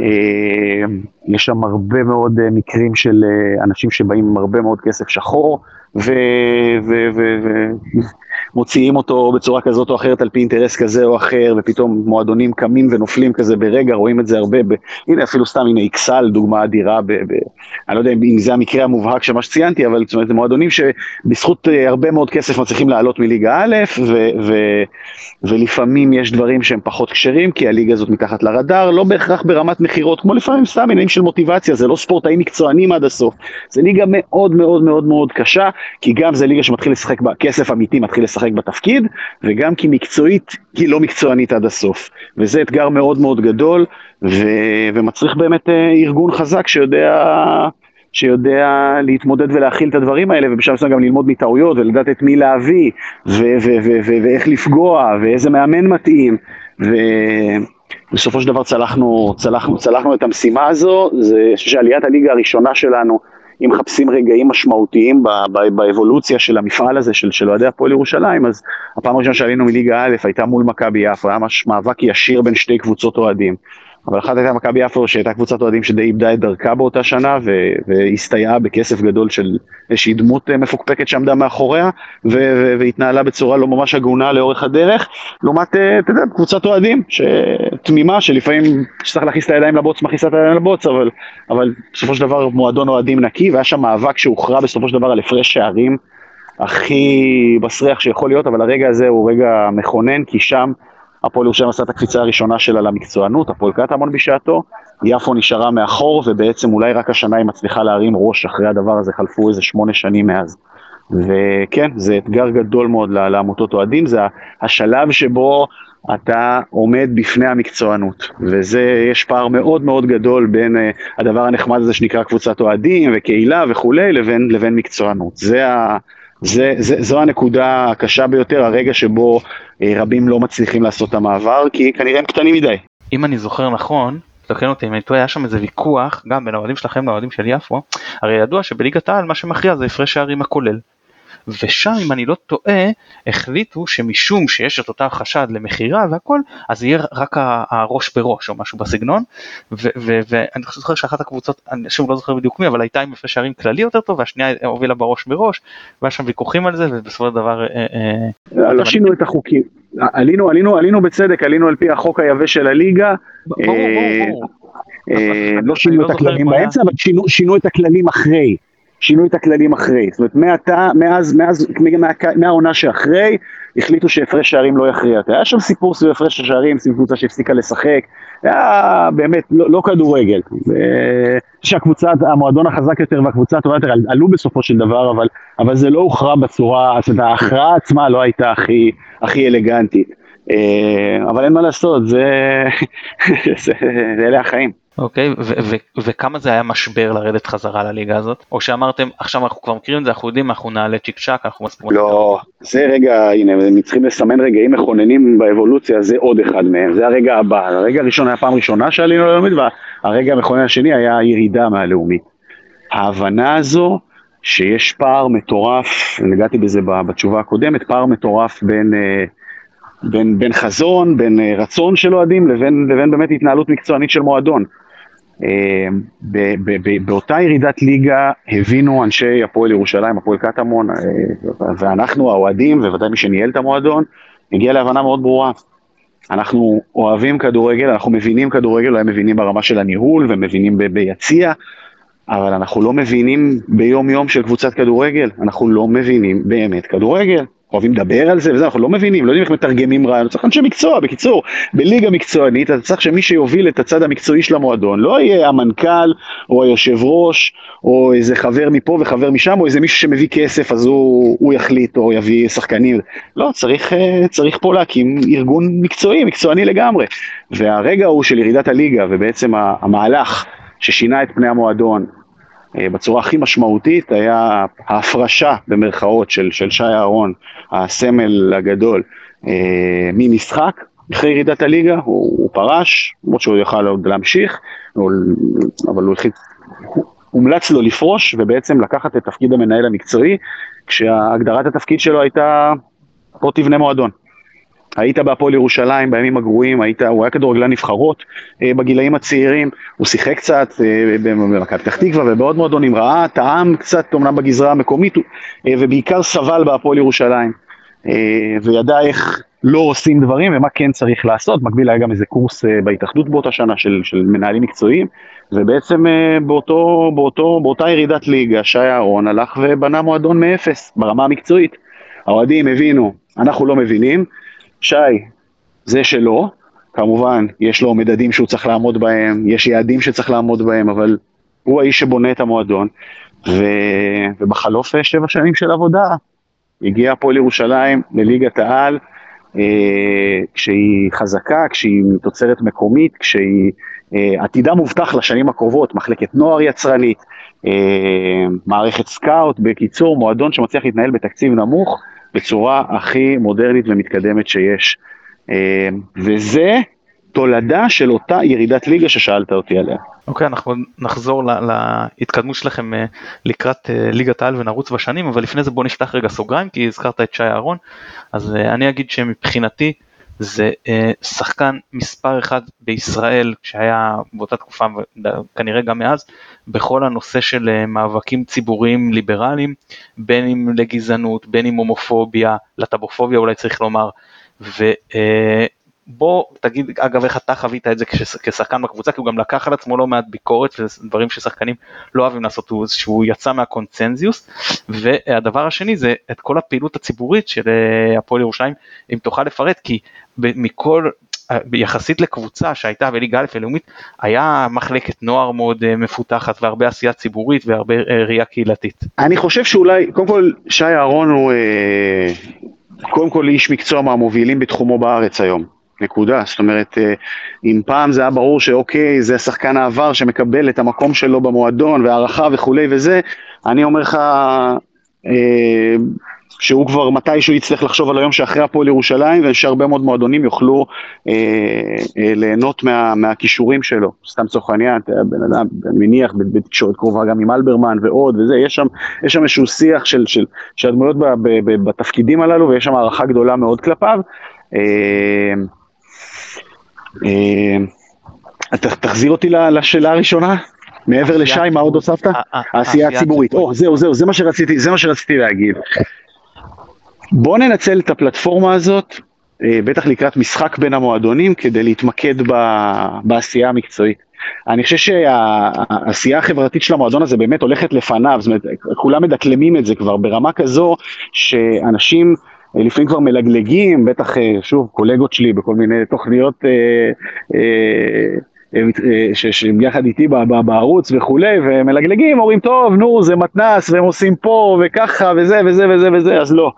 אה, יש שם הרבה מאוד אה, מקרים של אה, אנשים שבאים עם הרבה מאוד כסף שחור, ומוציאים אותו בצורה כזאת או אחרת על פי אינטרס כזה או אחר, ופתאום מועדונים קמים ונופלים כזה ברגע, רואים את זה הרבה, ב... הנה אפילו סתם, הנה איקסל, דוגמה אדירה, ב... ב... אני לא יודע אם זה המקרה המובהק של מה שציינתי, אבל זאת אומרת, זה מועדונים שבזכות הרבה מאוד כסף מצליחים לעלות מליגה א', ו... ו... ולפעמים יש דברים שהם פחות כשרים, כי הליגה הזאת מתחת לרדאר, לא בהכרח ברמת מכירות, כמו לפעמים סתם עניינים של מוטיבציה, זה לא ספורטאים מקצוענים עד הסוף. זה ליגה מאוד מאוד מאוד מאוד קשה, כי גם זה ליגה שמתחיל לשחק, כסף אמיתי מתחיל לשחק בתפקיד, וגם כי מקצועית היא לא מקצוענית עד הסוף. וזה אתגר מאוד מאוד גדול, ו... ומצריך באמת אה, ארגון חזק שיודע... שיודע להתמודד ולהכיל את הדברים האלה, ובשלב מסוים גם ללמוד מטעויות ולדעת את מי להביא, ו- ו- ו- ו- ואיך לפגוע, ואיזה מאמן מתאים, ובסופו של דבר צלחנו, צלחנו, צלחנו את המשימה הזו, זה, שעליית הליגה הראשונה שלנו, אם מחפשים רגעים משמעותיים באבולוציה של המפעל הזה, של, של אוהדי הפועל ירושלים, אז הפעם הראשונה שעלינו מליגה א' הייתה מול מכבי יפו, היה ממש מאבק ישיר בין שתי קבוצות אוהדים. אבל אחת הייתה מכבי יפו שהייתה קבוצת אוהדים שדי איבדה את דרכה באותה שנה ו- והסתייעה בכסף גדול של איזושהי דמות אה, מפוקפקת שעמדה מאחוריה ו- והתנהלה בצורה לא ממש הגונה לאורך הדרך. לעומת אה, אתה יודע קבוצת אוהדים תמימה שלפעמים צריך להכניס את הידיים לבוץ מכניסה את הידיים לבוץ אבל, אבל בסופו של דבר מועדון אוהדים נקי והיה שם מאבק שהוכרע בסופו של דבר על הפרש שערים הכי מסריח שיכול להיות אבל הרגע הזה הוא רגע מכונן כי שם הפועל ירושלים עשה את הקפיצה הראשונה שלה למקצוענות, הפועל קטמון בשעתו, יפו נשארה מאחור, ובעצם אולי רק השנה היא מצליחה להרים ראש אחרי הדבר הזה, חלפו איזה שמונה שנים מאז. וכן, זה אתגר גדול מאוד לעמותות אוהדים, זה השלב שבו אתה עומד בפני המקצוענות, וזה, יש פער מאוד מאוד גדול בין uh, הדבר הנחמד הזה שנקרא קבוצת אוהדים וקהילה וכולי, לבין, לבין מקצוענות. זה ה... זה, זה, זו הנקודה הקשה ביותר, הרגע שבו אה, רבים לא מצליחים לעשות את המעבר, כי כנראה הם קטנים מדי. אם אני זוכר נכון, תקן אותי אם אני טועה, היה שם איזה ויכוח גם בין האוהדים שלכם לאוהדים של יפו, הרי ידוע שבליגת העל מה שמכריע זה הפרש שערים הכולל. ושם אם אני לא טועה החליטו שמשום שיש את אותה חשד למכירה והכל אז יהיה רק הראש בראש או משהו בסגנון ואני זוכר שאחת הקבוצות אני שוב לא זוכר בדיוק מי אבל הייתה עם הפרש שערים כללי יותר טוב והשנייה הובילה בראש בראש והיה שם ויכוחים על זה ובסופו של דבר. אה, אה, לא שינו את החוקים עלינו עלינו עלינו בצדק עלינו על פי החוק היבש של הליגה. ברור ברור. אה, לא שינו את הכללים באמצע אבל שינו את הכללים אחרי. שינו את הכללים אחרי. זאת אומרת, מעתה, מאז, מאז, מהעונה שאחרי, החליטו שהפרש שערים לא יכריע. היה שם סיפור סביב הפרש השערים, סביב קבוצה שהפסיקה לשחק, היה באמת לא, לא כדורגל. שהקבוצה, המועדון החזק יותר והקבוצה הטובה יותר עלו בסופו של דבר, אבל, אבל זה לא הוכרע בצורה, זאת אומרת, ההכרעה עצמה לא הייתה הכי, הכי אלגנטית. אה, אבל אין מה לעשות, זה, *laughs* זה, זה אלה החיים. אוקיי, וכמה זה היה משבר לרדת חזרה לליגה הזאת? או שאמרתם, עכשיו אנחנו כבר מכירים את זה, אנחנו יודעים, אנחנו נעלה צ'יק צ'אק, אנחנו מספיקים. לא, זה רגע, הנה, הם צריכים לסמן רגעים מכוננים באבולוציה, זה עוד אחד מהם, זה הרגע הבא. הרגע הראשון היה פעם ראשונה שעלינו ללאומית, והרגע המכונן השני היה ירידה מהלאומית. ההבנה הזו, שיש פער מטורף, נגעתי בזה בתשובה הקודמת, פער מטורף בין... אה, בין, בין חזון, בין אה, רצון של אוהדים לבין, לבין באמת התנהלות מקצוענית של מועדון. אה, באותה ירידת ליגה הבינו אנשי הפועל ירושלים, הפועל קטמון, אה, ואנחנו האוהדים, ובוודאי מי שניהל את המועדון, הגיע להבנה מאוד ברורה. אנחנו אוהבים כדורגל, אנחנו מבינים כדורגל, אולי מבינים ברמה של הניהול ומבינים ביציע, אבל אנחנו לא מבינים ביום יום של קבוצת כדורגל, אנחנו לא מבינים באמת כדורגל. אוהבים לדבר על זה וזה, אנחנו לא מבינים, לא יודעים איך מתרגמים רעיון, צריך אנשי מקצוע, בקיצור, בליגה מקצוענית אתה צריך שמי שיוביל את הצד המקצועי של המועדון, לא יהיה המנכ"ל או היושב ראש או איזה חבר מפה וחבר משם או איזה מישהו שמביא כסף אז הוא, הוא יחליט או יביא שחקנים, לא, צריך, אה, צריך פה להקים ארגון מקצועי, מקצועני לגמרי, והרגע ההוא של ירידת הליגה ובעצם המהלך ששינה את פני המועדון בצורה הכי משמעותית היה ההפרשה במרכאות של, של שי אהרון, הסמל הגדול, אה, ממשחק אחרי ירידת הליגה, הוא, הוא פרש, למרות שהוא יכל עוד להמשיך, אבל הוא החליט, הומלץ לו לפרוש ובעצם לקחת את תפקיד המנהל המקצועי, כשהגדרת התפקיד שלו הייתה, פה תבנה מועדון. היית בהפועל ירושלים בימים הגרועים, היית, הוא היה כדורגלן נבחרות אה, בגילאים הצעירים, הוא שיחק קצת אה, במכבי פתח תקווה ובעוד מועדונים, ראה, טעם קצת אומנם בגזרה המקומית אה, ובעיקר סבל בהפועל ירושלים. אה, וידע איך לא עושים דברים ומה כן צריך לעשות, במקביל היה גם איזה קורס אה, בהתאחדות באותה שנה של, של מנהלים מקצועיים ובעצם אה, באותו, באותו, באותה ירידת ליגה שי אהרון הלך ובנה מועדון מאפס ברמה המקצועית. האוהדים הבינו, אנחנו לא מבינים, שי, זה שלו, כמובן, יש לו מדדים שהוא צריך לעמוד בהם, יש יעדים שצריך לעמוד בהם, אבל הוא האיש שבונה את המועדון, ו... ובחלוף שבע שנים של עבודה, הגיע הפועל ירושלים לליגת העל, אה, כשהיא חזקה, כשהיא תוצרת מקומית, כשהיא אה, עתידה מובטח לשנים הקרובות, מחלקת נוער יצרנית, אה, מערכת סקאוט, בקיצור, מועדון שמצליח להתנהל בתקציב נמוך, בצורה הכי מודרנית ומתקדמת שיש. אה, וזה תולדה של אותה ירידת ליגה ששאלת אותי עליה. אוקיי, okay, אנחנו נחזור להתקדמות שלכם אה, לקראת אה, ליגת העל ונרוץ בשנים, אבל לפני זה בוא נפתח רגע סוגריים, כי הזכרת את שי אהרון, אז אני אגיד שמבחינתי זה שחקן מספר אחד בישראל, שהיה באותה תקופה וכנראה גם מאז, בכל הנושא של אה, מאבקים ציבוריים ליברליים, בין אם לגזענות, בין אם הומופוביה, לטבופוביה אולי צריך לומר, ובוא אה, תגיד אגב איך אתה חווית את זה כשחקן בקבוצה, כי הוא גם לקח על עצמו לא מעט ביקורת ודברים ששחקנים לא אוהבים לעשות, שהוא יצא מהקונצנזיוס, והדבר השני זה את כל הפעילות הציבורית של אה, הפועל ירושלים, אם תוכל לפרט, כי מכל יחסית לקבוצה שהייתה בליגה א' הלאומית, היה מחלקת נוער מאוד אה, מפותחת והרבה עשייה ציבורית והרבה אה, ראייה קהילתית. אני חושב שאולי, קודם כל שי אהרון הוא אה, קודם כל איש מקצוע מהמובילים בתחומו בארץ היום. נקודה, זאת אומרת, אם פעם זה היה ברור שאוקיי, זה שחקן העבר שמקבל את המקום שלו במועדון והערכה וכולי וזה, אני אומר לך, שהוא כבר מתישהו יצטרך לחשוב על היום שאחרי הפועל ירושלים, ושהרבה מאוד מועדונים יוכלו אה, אה, ליהנות מה, מהכישורים שלו. סתם לצורך העניין, בן אדם, אני מניח, בתקשורת קרובה גם עם אלברמן ועוד וזה, יש שם, יש שם איזשהו שיח של, של, של הדמויות ב, ב, ב, בתפקידים הללו, ויש שם הערכה גדולה מאוד כלפיו. אה, אה, תחזיר אותי לשאלה הראשונה. מעבר לשי, מה עוד הוספת? העשייה הציבורית. או, זהו, זהו, זה מה שרציתי, זה מה שרציתי להגיד. בוא ננצל את הפלטפורמה הזאת, אה, בטח לקראת משחק בין המועדונים, כדי להתמקד בעשייה המקצועית. אני חושב שהעשייה החברתית של המועדון הזה באמת הולכת לפניו, זאת אומרת, כולם מדקלמים את זה כבר ברמה כזו שאנשים לפעמים כבר מלגלגים, בטח, שוב, קולגות שלי בכל מיני תוכניות אה, אה, שהם יחד איתי בערוץ וכולי, ומלגלגים, אומרים, טוב, נו, זה מתנס, והם עושים פה, וככה, וזה, וזה, וזה, וזה, אז לא,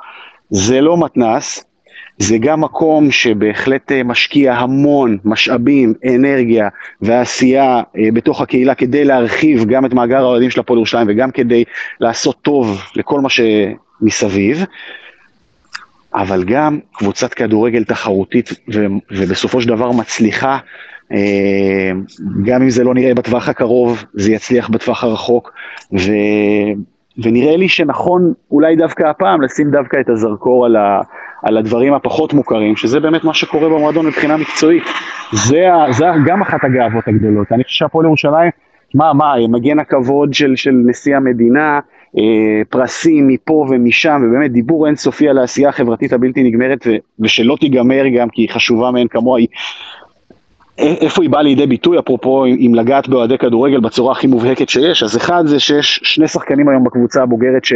זה לא מתנס, זה גם מקום שבהחלט אה, משקיע המון משאבים, אנרגיה ועשייה אה, בתוך הקהילה כדי להרחיב גם את מאגר האוהדים של הפועל ירושלים וגם כדי לעשות טוב לכל מה שמסביב. אבל גם קבוצת כדורגל תחרותית ובסופו של דבר מצליחה אה, גם אם זה לא נראה בטווח הקרוב, זה יצליח בטווח הרחוק, ו... ונראה לי שנכון אולי דווקא הפעם לשים דווקא את הזרקור על, ה... על הדברים הפחות מוכרים, שזה באמת מה שקורה במועדון מבחינה מקצועית. זה. זה גם אחת הגאוות הגדולות. אני חושב שהפועל ירושלים, מה, מה, מגן הכבוד של, של נשיא המדינה, פרסים מפה ומשם, ובאמת דיבור אינסופי על העשייה החברתית הבלתי נגמרת. ושלא תיגמר גם, כי היא חשובה מאין כמוה, היא איפה היא באה לידי ביטוי, אפרופו אם לגעת באוהדי כדורגל בצורה הכי מובהקת שיש, אז אחד זה שיש שני שחקנים היום בקבוצה הבוגרת ש,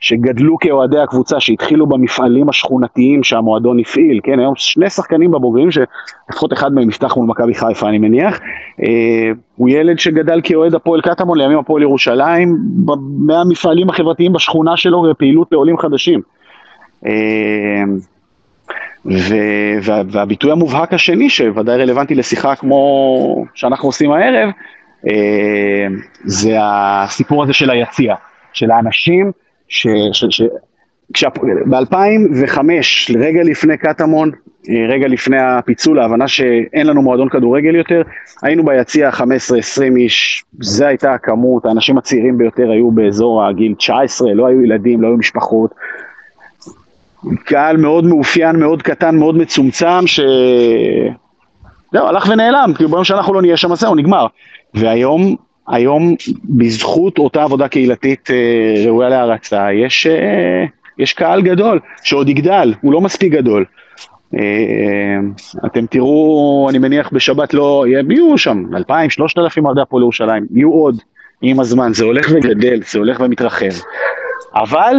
שגדלו כאוהדי הקבוצה, שהתחילו במפעלים השכונתיים שהמועדון הפעיל, כן, היום שני שחקנים בבוגרים, שלפחות אחד מהם יפתח מול מכבי חיפה אני מניח, אה, הוא ילד שגדל כאוהד הפועל קטמון, לימים הפועל ירושלים, מהמפעלים החברתיים בשכונה שלו ופעילות לעולים חדשים. אה, וה, והביטוי המובהק השני, שוודאי רלוונטי לשיחה כמו שאנחנו עושים הערב, אה, זה הסיפור הזה של היציע, של האנשים, ש... ש, ש ב-2005, רגע לפני קטמון, אה, רגע לפני הפיצול, ההבנה שאין לנו מועדון כדורגל יותר, היינו ביציע 15-20 איש, זו הייתה הכמות, האנשים הצעירים ביותר היו באזור הגיל 19, לא היו ילדים, לא היו משפחות, קהל מאוד מאופיין, מאוד קטן, מאוד מצומצם, ש... זהו, הלך ונעלם, כאילו ביום שאנחנו לא נהיה שם, זהו, נגמר. והיום, היום, בזכות אותה עבודה קהילתית אה, ראויה להערצה, יש, אה, יש קהל גדול, שעוד יגדל, הוא לא מספיק גדול. אה, אתם תראו, אני מניח בשבת לא, יהיו שם 2,000, 3,000 אוהדי הפועל ירושלים, יהיו עוד עם הזמן, זה הולך וגדל, זה הולך ומתרחב. אבל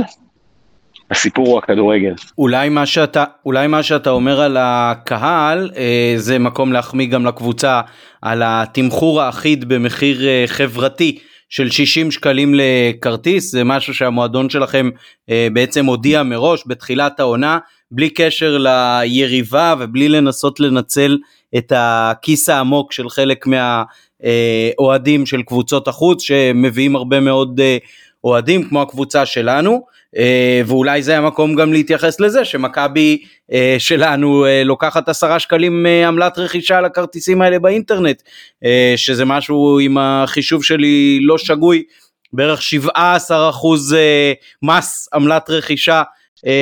הסיפור הוא הכדורגל. אולי מה שאתה אולי מה שאתה אומר על הקהל אה, זה מקום להחמיא גם לקבוצה על התמחור האחיד במחיר אה, חברתי של 60 שקלים לכרטיס זה משהו שהמועדון שלכם אה, בעצם הודיע מראש בתחילת העונה בלי קשר ליריבה ובלי לנסות לנצל את הכיס העמוק של חלק מהאוהדים של קבוצות החוץ שמביאים הרבה מאוד אה, אוהדים כמו הקבוצה שלנו. אה, ואולי זה המקום גם להתייחס לזה שמכבי אה, שלנו אה, לוקחת עשרה שקלים עמלת רכישה על הכרטיסים האלה באינטרנט, שזה משהו עם החישוב שלי לא שגוי, בערך 17 אחוז מס עמלת רכישה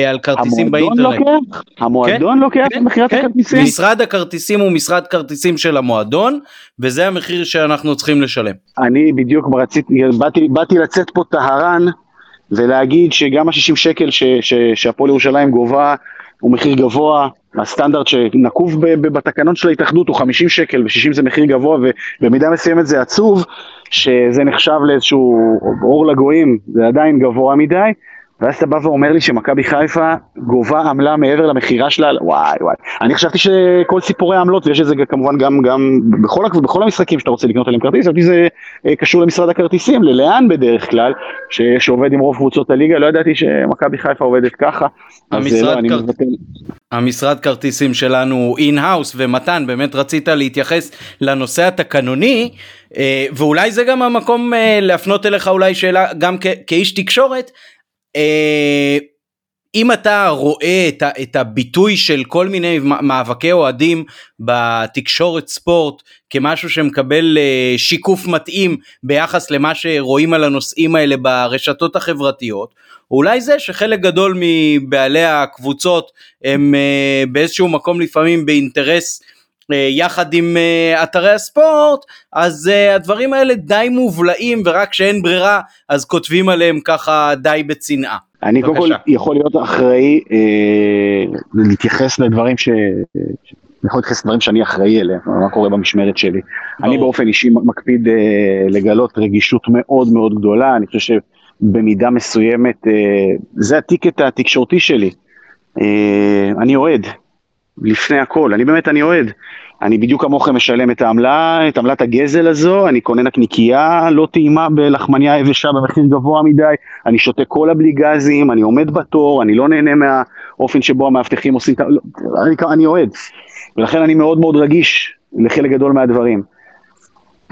על כרטיסים באינטרנט. לוקח? המועדון כן, לוקח כן, מכירת כן. הכרטיסים? משרד הכרטיסים הוא משרד כרטיסים של המועדון, וזה המחיר שאנחנו צריכים לשלם. אני בדיוק רציתי, באתי, באתי לצאת פה טהרן. ולהגיד שגם ה-60 שקל שהפועל ירושלים גובה הוא מחיר גבוה, הסטנדרט שנקוב בתקנון של ההתאחדות הוא 50 שקל ו-60 זה מחיר גבוה ובמידה מסוימת זה עצוב שזה נחשב לאיזשהו אור לגויים, זה עדיין גבוה מדי, ואז אתה בא ואומר לי שמכבי חיפה גובה עמלה מעבר למכירה שלה, וואי וואי. אני חשבתי שכל סיפורי העמלות, ויש את זה כמובן גם, גם בכל, בכל המשחקים שאתה רוצה לקנות עליהם כרטיס, חשבתי שזה אה, קשור למשרד הכרטיסים, ללאן בדרך כלל, ש, שעובד עם רוב קבוצות הליגה, לא ידעתי שמכבי חיפה עובדת ככה. אה, המשרד, לא, כר... המשרד כרטיסים שלנו in-house, ומתן, באמת רצית להתייחס לנושא התקנוני, אה, ואולי זה גם המקום להפנות אליך אולי שאלה גם כאיש תקשורת, אם אתה רואה את, את הביטוי של כל מיני מאבקי אוהדים בתקשורת ספורט כמשהו שמקבל אה, שיקוף מתאים ביחס למה שרואים על הנושאים האלה ברשתות החברתיות, אולי זה שחלק גדול מבעלי הקבוצות הם אה, באיזשהו מקום לפעמים באינטרס אה, יחד עם אה, אתרי הספורט, אז אה, הדברים האלה די מובלעים ורק כשאין ברירה אז כותבים עליהם ככה די בצנעה. אני קודם כל יכול להיות אחראי אה, להתייחס לדברים ש... יכול להתייחס לדברים שאני אחראי אליהם, מה קורה במשמרת שלי. אני באופן אישי מקפיד אה, לגלות רגישות מאוד מאוד גדולה, אני חושב שבמידה מסוימת, אה, זה הטיקט התקשורתי שלי. אה, אני אוהד, לפני הכל, אני באמת, אני אוהד. אני בדיוק כמוכם משלם את העמלה, את עמלת הגזל הזו, אני קונה נקניקייה לא טעימה בלחמניה יבשה במחיר גבוה מדי, אני שותה קולה בלי גזים, אני עומד בתור, אני לא נהנה מהאופן שבו המאבטחים עושים, לא, אני, אני אוהד, ולכן אני מאוד מאוד רגיש לחלק גדול מהדברים.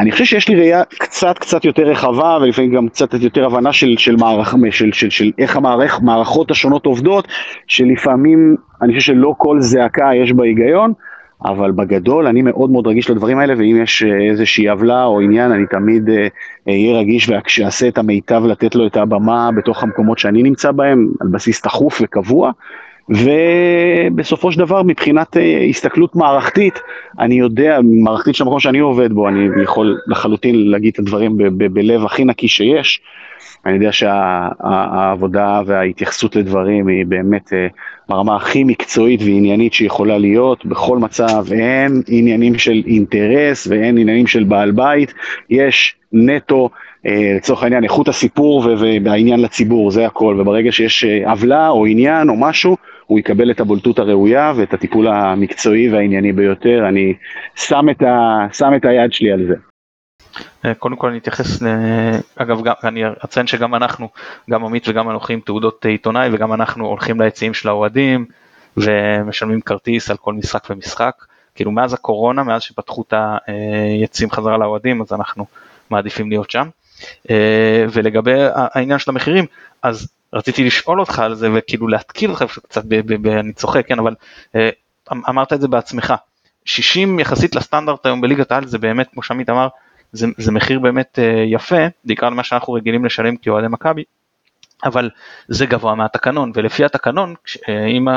אני חושב שיש לי ראייה קצת קצת יותר רחבה ולפעמים גם קצת יותר הבנה של, של, מערכ, של, של, של איך המערכ, המערכות השונות עובדות, שלפעמים אני חושב שלא כל זעקה יש בה היגיון, אבל בגדול אני מאוד מאוד רגיש לדברים האלה, ואם יש אה, איזושהי עוולה או עניין, אני תמיד אה, אהיה רגיש ואעשה את המיטב לתת לו את הבמה בתוך המקומות שאני נמצא בהם, על בסיס תכוף וקבוע. ובסופו של דבר, מבחינת אה, הסתכלות מערכתית, אני יודע, מערכתית של המקום שאני עובד בו, אני יכול לחלוטין להגיד את הדברים בלב הכי נקי שיש. אני יודע שהעבודה שה, וההתייחסות לדברים היא באמת אה, ברמה הכי מקצועית ועניינית שיכולה להיות. בכל מצב, אין עניינים של אינטרס ואין עניינים של בעל בית, יש נטו, אה, לצורך העניין, איכות הסיפור והעניין לציבור, זה הכל, וברגע שיש עוולה או עניין או משהו, הוא יקבל את הבולטות הראויה ואת הטיפול המקצועי והענייני ביותר, אני שם את, ה, שם את היד שלי על זה. אה, קודם כל אני אתייחס, אגב גם, אני אציין שגם אנחנו, גם עמית וגם אנוכי עם תעודות עיתונאי וגם אנחנו הולכים ליציעים של האוהדים ומשלמים כרטיס על כל משחק ומשחק, כאילו מאז הקורונה, מאז שפתחו את היציעים חזרה לאוהדים אז אנחנו מעדיפים להיות שם. אה, ולגבי העניין של המחירים, אז רציתי לשאול אותך על זה וכאילו להתקיל אותך קצת, אני צוחק, כן, אבל אה, אמ-, אמרת את זה בעצמך, 60 יחסית לסטנדרט היום בליגת העל זה באמת, כמו שעמית אמר, זה, זה מחיר באמת אה, יפה, בעיקר למה שאנחנו רגילים לשלם כאוהדי מכבי, אבל זה גבוה מהתקנון, ולפי התקנון, אם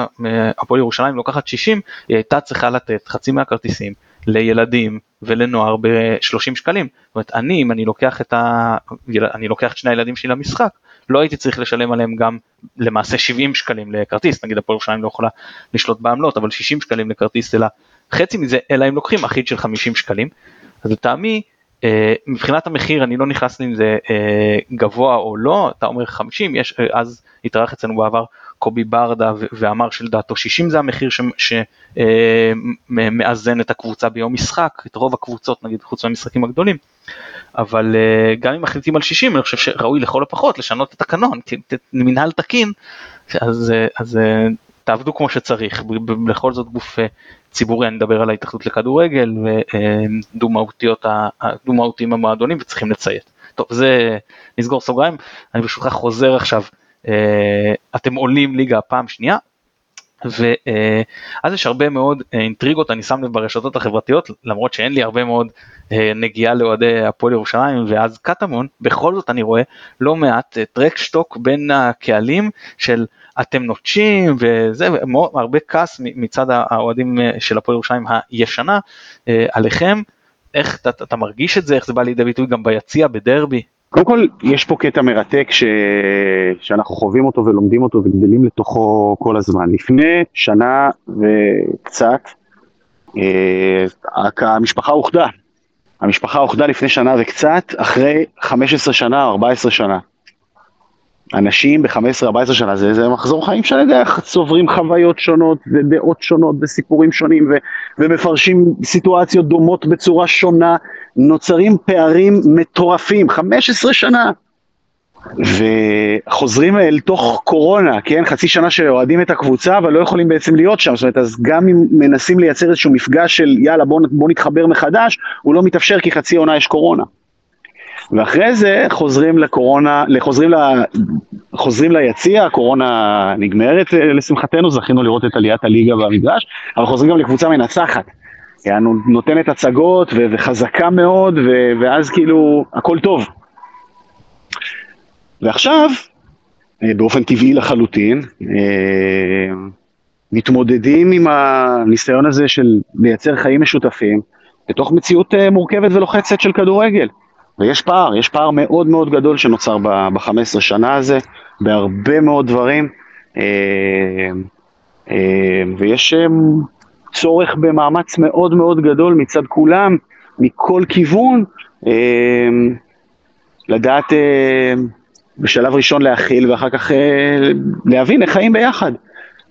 הפועל ירושלים לוקחת 60, היא הייתה צריכה לתת חצי מהכרטיסים לילדים ולנוער ב-30 שקלים. זאת אומרת, אני, אם אני לוקח את, ה... אני לוקח את שני הילדים שלי למשחק, לא הייתי צריך לשלם עליהם גם למעשה 70 שקלים לכרטיס, נגיד הפועל ירושלים לא יכולה לשלוט בעמלות, אבל 60 שקלים לכרטיס אלא חצי מזה, אלא אם לוקחים אחיד של 50 שקלים. אז לטעמי, אה, מבחינת המחיר אני לא נכנס לאם זה אה, גבוה או לא, אתה אומר 50, יש, אה, אז התארח אצלנו בעבר קובי ברדה ואמר שלדעתו 60 זה המחיר שמאזן את הקבוצה ביום משחק, את רוב הקבוצות נגיד חוץ מהמשחקים הגדולים, אבל גם אם מחליטים על 60 אני חושב שראוי לכל הפחות לשנות את התקנון, מנהל תקין, אז, אז תעבדו כמו שצריך, בכל זאת גוף ציבורי, אני מדבר על ההתאחדות לכדורגל ודו-מהותיים המועדונים וצריכים לציית. טוב, זה נסגור סוגריים, אני ברשותך חוזר עכשיו, אה, אתם עולים ליגה פעם שנייה, ואז יש הרבה מאוד אה, אינטריגות, אני שם לב ברשתות החברתיות, למרות שאין לי הרבה מאוד אה, נגיעה לאוהדי הפועל ירושלים ואז קטמון, בכל זאת אני רואה לא מעט טרקשטוק בין הקהלים של אתם נוטשים וזה, הרבה כעס מצד האוהדים של הפועל ירושלים הישנה עליכם, איך אתה, אתה מרגיש את זה, איך זה בא לידי ביטוי גם ביציע, בדרבי? קודם כל, יש פה קטע מרתק ש... שאנחנו חווים אותו ולומדים אותו וגדלים לתוכו כל הזמן. לפני שנה וקצת, אה, המשפחה אוחדה. המשפחה אוחדה לפני שנה וקצת, אחרי 15 שנה, 14 שנה. אנשים ב-15-14 שנה, זה, זה מחזור חיים שאני יודע איך צוברים חוויות שונות ודעות שונות וסיפורים שונים ו, ומפרשים סיטואציות דומות בצורה שונה, נוצרים פערים מטורפים, 15 שנה. וחוזרים אל תוך קורונה, כן? חצי שנה שאוהדים את הקבוצה, אבל לא יכולים בעצם להיות שם. זאת אומרת, אז גם אם מנסים לייצר איזשהו מפגש של יאללה בוא, בוא נתחבר מחדש, הוא לא מתאפשר כי חצי עונה יש קורונה. ואחרי זה חוזרים לקורונה, חוזרים, ל, חוזרים ליציע, הקורונה נגמרת אה, לשמחתנו, זכינו לראות את עליית הליגה והמגרש, אבל חוזרים גם לקבוצה מנצחת. יענו, נותנת הצגות ו- וחזקה מאוד, ו- ואז כאילו הכל טוב. ועכשיו, אה, באופן טבעי לחלוטין, אה, מתמודדים עם הניסיון הזה של לייצר חיים משותפים בתוך מציאות מורכבת ולוחצת של כדורגל. ויש פער, יש פער מאוד מאוד גדול שנוצר ב-15 שנה הזה, בהרבה מאוד דברים, אה, אה, ויש אה, צורך במאמץ מאוד מאוד גדול מצד כולם, מכל כיוון, אה, לדעת אה, בשלב ראשון להכיל ואחר כך אה, להבין איך חיים ביחד.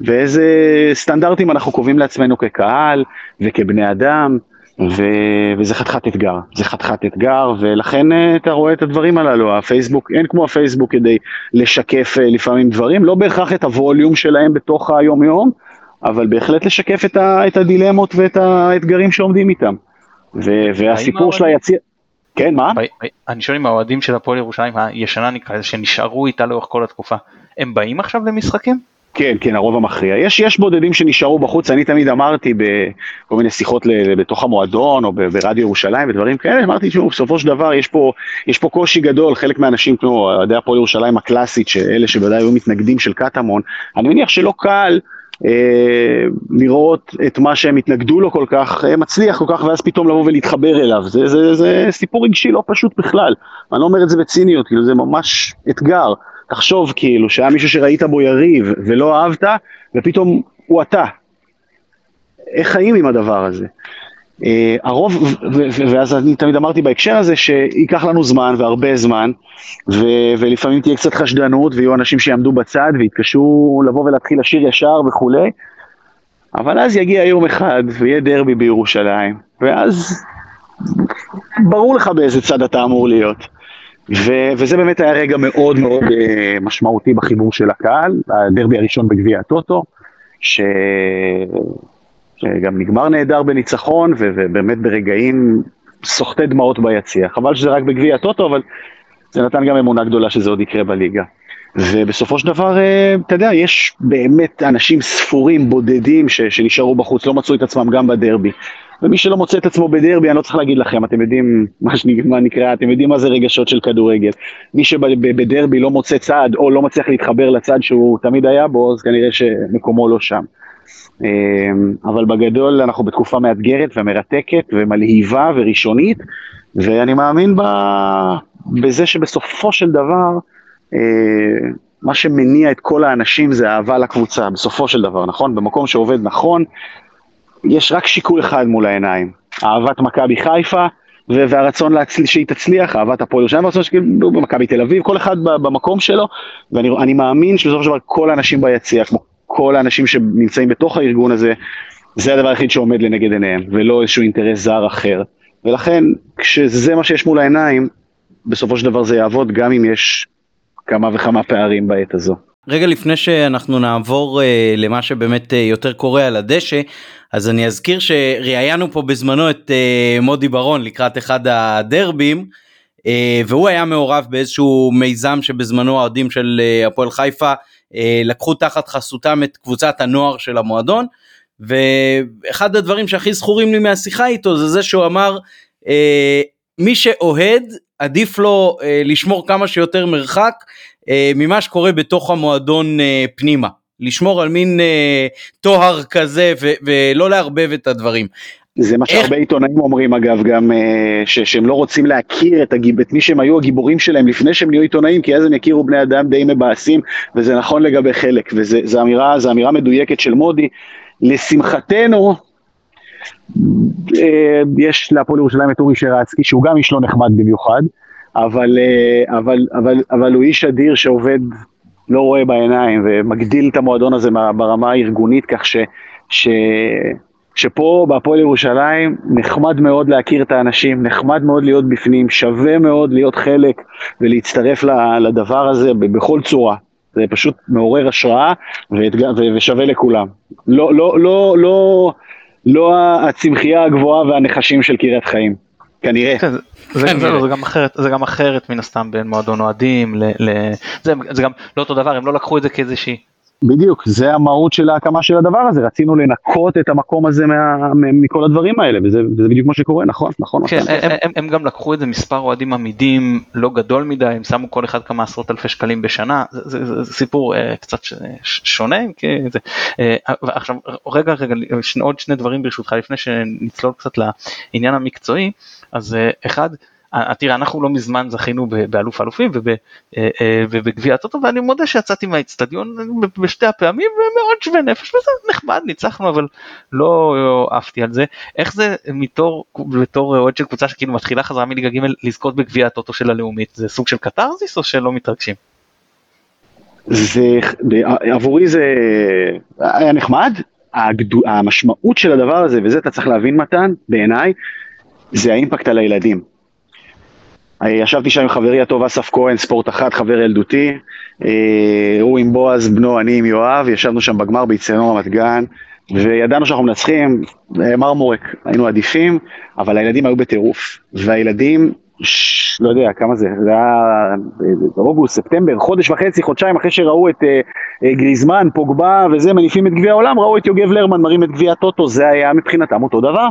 ואיזה סטנדרטים אנחנו קובעים לעצמנו כקהל וכבני אדם, ו... וזה חתיכת אתגר, זה חתיכת אתגר, ולכן אה, אתה רואה את הדברים הללו, הפייסבוק, אין כמו הפייסבוק כדי לשקף אה, לפעמים דברים, לא בהכרח את הווליום שלהם בתוך היום-יום, אבל בהחלט לשקף את, ה... את הדילמות ואת האתגרים שעומדים איתם. ו... והסיפור של היציר... כן, מה? אני שואל אם האוהדים של הפועל ירושלים הישנה נקרא לזה, שנשארו איתה לאורך כל התקופה, הם באים עכשיו למשחקים? כן, כן, הרוב המכריע. יש, יש בודדים שנשארו בחוץ, אני תמיד אמרתי בכל מיני שיחות ל, בתוך המועדון או ברדיו ירושלים ודברים כאלה, אמרתי, תשמעו, בסופו של דבר יש פה, יש פה קושי גדול, חלק מהאנשים כמו אוהדי הפועל ירושלים הקלאסית, שאלה שבוודאי היו מתנגדים של קטמון, אני מניח שלא קל לראות את מה שהם התנגדו לו כל כך, אה, מצליח כל כך, ואז פתאום לבוא ולהתחבר אליו. זה, זה, זה סיפור רגשי לא פשוט בכלל. אני לא אומר את זה בציניות, כאילו זה ממש אתגר. תחשוב כאילו שהיה מישהו שראית בו יריב ולא אהבת, ופתאום הוא אתה. איך חיים עם הדבר הזה? Uh, הרוב, ואז אני תמיד אמרתי בהקשר הזה שייקח לנו זמן והרבה זמן, ו- ולפעמים תהיה קצת חשדנות ויהיו אנשים שיעמדו בצד ויתקשו לבוא ולהתחיל לשיר ישר וכולי, אבל אז יגיע יום אחד ויהיה דרבי בירושלים, ואז ברור לך באיזה צד אתה אמור להיות. ו- וזה באמת היה רגע מאוד מאוד uh, משמעותי בחיבור של הקהל, הדרבי הראשון בגביע הטוטו, ש... שגם נגמר נהדר בניצחון, ובאמת ברגעים סוחטי דמעות ביציע. חבל שזה רק בגביע הטוטו, אבל זה נתן גם אמונה גדולה שזה עוד יקרה בליגה. ובסופו של דבר, uh, אתה יודע, יש באמת אנשים ספורים, בודדים, ש- שנשארו בחוץ, לא מצאו את עצמם גם בדרבי. ומי שלא מוצא את עצמו בדרבי, אני לא צריך להגיד לכם, אתם יודעים מה, מה נקרא, אתם יודעים מה זה רגשות של כדורגל. מי שבדרבי לא מוצא צד, או לא מצליח להתחבר לצד שהוא תמיד היה בו, אז כנראה שמקומו לא שם. אמ, אבל בגדול אנחנו בתקופה מאתגרת ומרתקת ומלהיבה וראשונית, ואני מאמין ב... בזה שבסופו של דבר, אה, מה שמניע את כל האנשים זה אהבה לקבוצה, בסופו של דבר, נכון? במקום שעובד נכון, יש רק שיקול אחד מול העיניים, אהבת מכבי חיפה והרצון להצל... שהיא תצליח, אהבת הפועל ירושלים והרצון שכאילו במכבי תל אביב, כל אחד במקום שלו, ואני מאמין שבסופו של דבר כל האנשים ביציע, כמו כל האנשים שנמצאים בתוך הארגון הזה, זה הדבר היחיד שעומד לנגד עיניהם, ולא איזשהו אינטרס זר אחר. ולכן, כשזה מה שיש מול העיניים, בסופו של דבר זה יעבוד גם אם יש כמה וכמה פערים בעת הזו. רגע לפני שאנחנו נעבור uh, למה שבאמת uh, יותר קורה על הדשא, אז אני אזכיר שראיינו פה בזמנו את uh, מודי ברון לקראת אחד הדרבים, uh, והוא היה מעורב באיזשהו מיזם שבזמנו האוהדים של uh, הפועל חיפה לקחו תחת חסותם את קבוצת הנוער של המועדון, ואחד הדברים שהכי זכורים לי מהשיחה איתו זה זה שהוא אמר, uh, מי שאוהד עדיף לו uh, לשמור כמה שיותר מרחק אה, ממה שקורה בתוך המועדון אה, פנימה. לשמור על מין אה, טוהר כזה ו- ולא לערבב את הדברים. זה מה שהרבה עיתונאים אומרים אגב, גם ש- שהם לא רוצים להכיר את, הגיב, את מי שהם היו הגיבורים שלהם לפני שהם נהיו עיתונאים, כי אז הם יכירו בני אדם די מבאסים, וזה נכון לגבי חלק, וזו אמירה, אמירה מדויקת של מודי. לשמחתנו, יש להפועל ירושלים את אורי שרצקי, שהוא גם איש לא נחמד במיוחד, אבל, אה, אבל, אבל, אבל הוא איש אדיר שעובד, לא רואה בעיניים, ומגדיל את המועדון הזה ברמה הארגונית, כך ש, ש, שפה בהפועל ירושלים נחמד מאוד להכיר את האנשים, נחמד מאוד להיות בפנים, שווה מאוד להיות חלק ולהצטרף לדבר הזה בכל צורה. זה פשוט מעורר השראה ושווה לכולם. לא, לא, לא, לא, לא הצמחייה הגבוהה והנחשים של קריית חיים. כנראה. כן, זה, כן, זה, זה, זה גם אחרת, זה גם אחרת מן הסתם בין מועדון אוהדים, ל, ל, זה, זה גם לא אותו דבר, הם לא לקחו את זה כאיזושהי בדיוק, זה המהות של ההקמה של הדבר הזה, רצינו לנקות את המקום הזה מה, מכל הדברים האלה, וזה, וזה בדיוק מה שקורה, נכון, נכון. כן, נכון. הם, הם, הם גם לקחו את זה מספר אוהדים עמידים לא גדול מדי, הם שמו כל אחד כמה עשרות אלפי שקלים בשנה, זה, זה, זה, זה סיפור אה, קצת ש, שונה, כי זה, אה, עכשיו רגע, רגע, שני, עוד שני דברים ברשותך לפני שנצלול קצת לעניין המקצועי, אז אה, אחד, תראה אנחנו לא מזמן זכינו באלוף אלופים ובגביע הטוטו ואני מודה שיצאתי מהאיצטדיון בשתי הפעמים ומאוד שווה נפש וזה נחמד ניצחנו אבל לא עפתי על זה איך זה מתור בתור אוהד של קבוצה שכאילו מתחילה חזרה מליגה ג' לזכות בגביע הטוטו של הלאומית זה סוג של קתרזיס או שלא מתרגשים? זה עבורי זה היה נחמד הגדו, המשמעות של הדבר הזה וזה אתה צריך להבין מתן בעיניי זה האימפקט על הילדים. ישבתי שם עם חברי הטוב אסף כהן, ספורט אחת, חבר ילדותי, אה, הוא עם בועז בנו, אני עם יואב, ישבנו שם בגמר באיצטדיון רמת גן, וידענו שאנחנו מנצחים, אה, מרמורק, היינו עדיפים, אבל הילדים היו בטירוף, והילדים, ש... לא יודע כמה זה, זה היה באוגוסט, ספטמבר, חודש וחצי, חודשיים אחרי שראו את גריזמן, פוגבה וזה, מניפים את גביע העולם, ראו את יוגב לרמן מרים את גביע הטוטו, זה היה מבחינתם אותו דבר.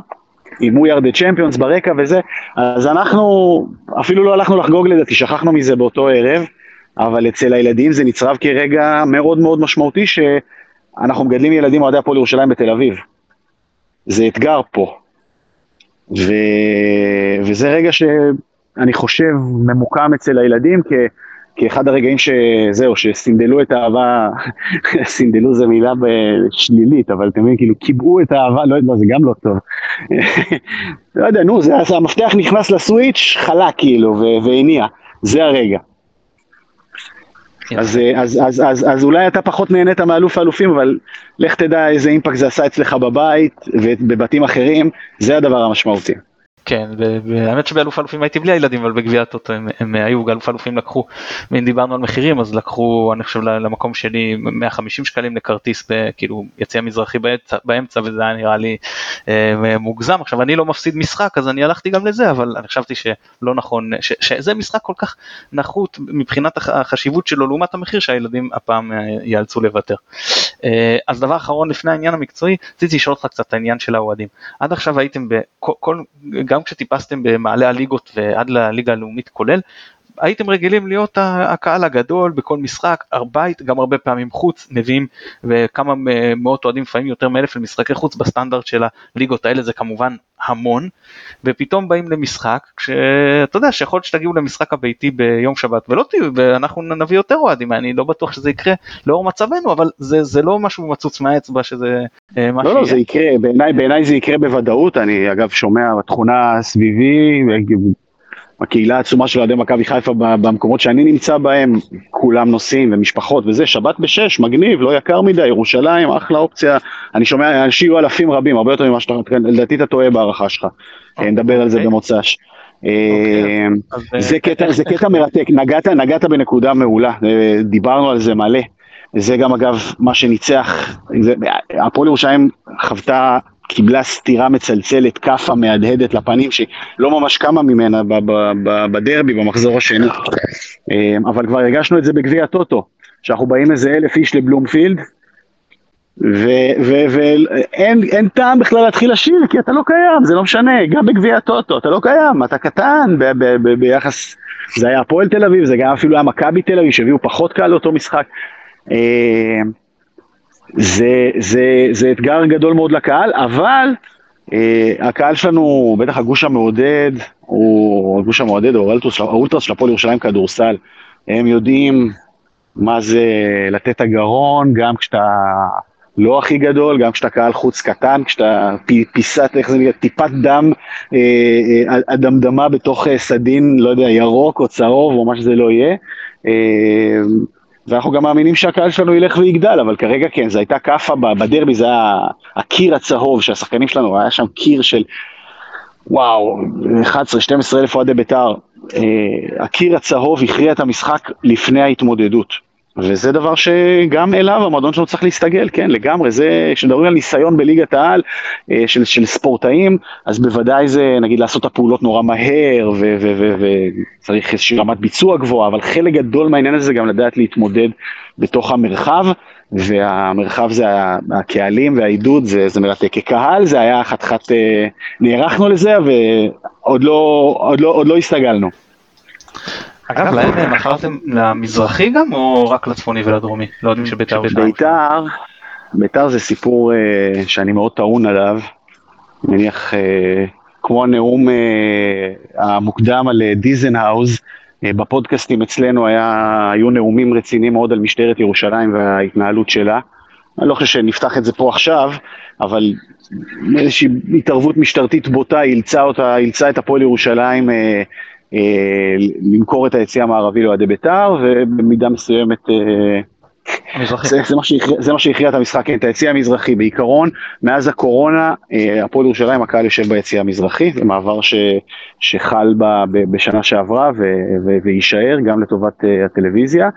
עם We are the champions ברקע וזה, אז אנחנו אפילו לא הלכנו לחגוג לדעתי, שכחנו מזה באותו ערב, אבל אצל הילדים זה נצרב כרגע מאוד מאוד משמעותי שאנחנו מגדלים ילדים אוהדי הפועל ירושלים בתל אביב. זה אתגר פה. ו... וזה רגע שאני חושב ממוקם אצל הילדים כ... כאחד הרגעים שזהו, שסינדלו את האהבה, סינדלו זה מילה שלילית, אבל אתם מבינים, כאילו קיבעו את האהבה, לא יודע, זה גם לא טוב. *laughs* לא יודע, נו, זה, המפתח נכנס לסוויץ', חלק כאילו, והניע, זה הרגע. אז, אז, אז, אז, אז אולי אתה פחות נהנית מאלוף האלופים, אבל לך תדע איזה אימפקט זה עשה אצלך בבית ובבתים אחרים, זה הדבר המשמעותי. כן, והאמת שבאלוף אלופים הייתי בלי הילדים, אבל בגביע הטוטו הם, הם היו, אלוף אלופים לקחו, אם דיברנו על מחירים, אז לקחו, אני חושב, למקום שלי 150 שקלים לכרטיס, כאילו יציע מזרחי באמצע, באמצע, וזה היה נראה לי אה, מוגזם. עכשיו, אני לא מפסיד משחק, אז אני הלכתי גם לזה, אבל אני חשבתי שלא נכון, ש, שזה משחק כל כך נחות מבחינת החשיבות שלו לעומת המחיר שהילדים הפעם אה, ייאלצו לוותר. אה, אז דבר אחרון לפני העניין המקצועי, רציתי לשאול אותך קצת את העניין של האוהדים. עד עכשיו הייתם בכל, גם כשטיפסתם במעלה הליגות ועד לליגה הלאומית כולל, הייתם רגילים להיות הקהל הגדול בכל משחק, בית, גם הרבה פעמים חוץ, מביאים וכמה מאות אוהדים, לפעמים יותר מאלף למשחקי חוץ בסטנדרט של הליגות האלה, זה כמובן המון, ופתאום באים למשחק, כשאתה יודע שיכול להיות שתגיעו למשחק הביתי ביום שבת ולא תהיו, ואנחנו נביא יותר אוהדים, אני לא בטוח שזה יקרה לאור מצבנו, אבל זה, זה לא משהו מצוץ מהאצבע שזה אה, מה שיהיה. לא, לא, זה יקרה, בעיניי בעיני זה יקרה בוודאות, אני אגב שומע בתכונה סביבי, הקהילה העצומה של אוהדי מכבי חיפה במקומות שאני נמצא בהם, כולם נוסעים ומשפחות וזה, שבת בשש, מגניב, לא יקר מדי, ירושלים, אחלה אופציה. אני שומע, אנשים יהיו אלפים רבים, הרבה יותר ממה שאתה, לדעתי אתה טועה בהערכה שלך. אוקיי. נדבר על זה במוצ"ש. אוקיי, אה, זה קטע, זה קטע מרתק, נגעת, נגעת בנקודה מעולה, אה, דיברנו על זה מלא. זה גם אגב מה שניצח, הפועל ירושלים חוותה קיבלה סטירה מצלצלת, כאפה מהדהדת לפנים, שלא ממש קמה ממנה בדרבי, במחזור השני. אמ, אבל כבר הרגשנו את זה בגביע הטוטו, שאנחנו באים איזה אלף איש לבלומפילד, ואין טעם בכלל להתחיל לשיר, כי אתה לא קיים, זה לא משנה, גם בגביע הטוטו, אתה לא קיים, אתה קטן ביחס, זה היה הפועל תל אביב, זה גם אפילו היה מכבי תל אביב, שהביאו פחות קל לאותו משחק. זה, זה, זה אתגר גדול מאוד לקהל, אבל אה, הקהל שלנו, בטח הגוש המעודד, הוא הגוש המעודד, או האולטרס של הפועל ירושלים כדורסל, הם יודעים מה זה לתת הגרון, גם כשאתה לא הכי גדול, גם כשאתה קהל חוץ קטן, כשאתה פיסת, איך זה נקרא, טיפת דם, אה, אה, אדמדמה בתוך אה, סדין, לא יודע, ירוק או צהוב או מה שזה לא יהיה. ואנחנו גם מאמינים שהקהל שלנו ילך ויגדל, אבל כרגע כן, זו הייתה כאפה בדרבי, זה היה הקיר הצהוב שהשחקנים שלנו, היה שם קיר של וואו, 11-12 אלף אוהדי בית"ר. אה, הקיר הצהוב הכריע את המשחק לפני ההתמודדות. וזה דבר שגם אליו המועדון שלנו צריך להסתגל, כן, לגמרי, זה, כשמדברים על ניסיון בליגת העל אה, של, של ספורטאים, אז בוודאי זה, נגיד, לעשות את הפעולות נורא מהר, וצריך איזושהי רמת ביצוע גבוהה, אבל חלק גדול מהעניין הזה זה גם לדעת להתמודד בתוך המרחב, והמרחב זה הקהלים והעידוד, זה, זה מרתק. כקהל זה היה חתיכת, אה, נערכנו לזה ועוד לא, לא, עוד לא הסתגלנו. אגב, להם אה, מכרתם למזרחי גם או רק לצפוני ולדרומי? לא יודעים שביתר... ביתר, ביתר זה סיפור uh, שאני מאוד טעון עליו. מניח uh, כמו הנאום המוקדם על דיזנהאוז, בפודקאסטים אצלנו היה, היו נאומים רציניים מאוד על משטרת ירושלים וההתנהלות שלה. אני לא חושב שנפתח את זה פה עכשיו, אבל איזושהי התערבות משטרתית בוטה אילצה אותה, אילצה את הפועל ירושלים אה, אה, למכור את היציא המערבי לאוהדי בית"ר, ובמידה מסוימת... אה, זה, זה, מה שהכריע, זה מה שהכריע את המשחק, כן, את היציא המזרחי. בעיקרון, מאז הקורונה, אה, הפועל ירושלים, הקהל יושב ביציא המזרחי, זה מעבר ש, שחל ב, ב, בשנה שעברה ו, ו, ויישאר גם לטובת אה, הטלוויזיה.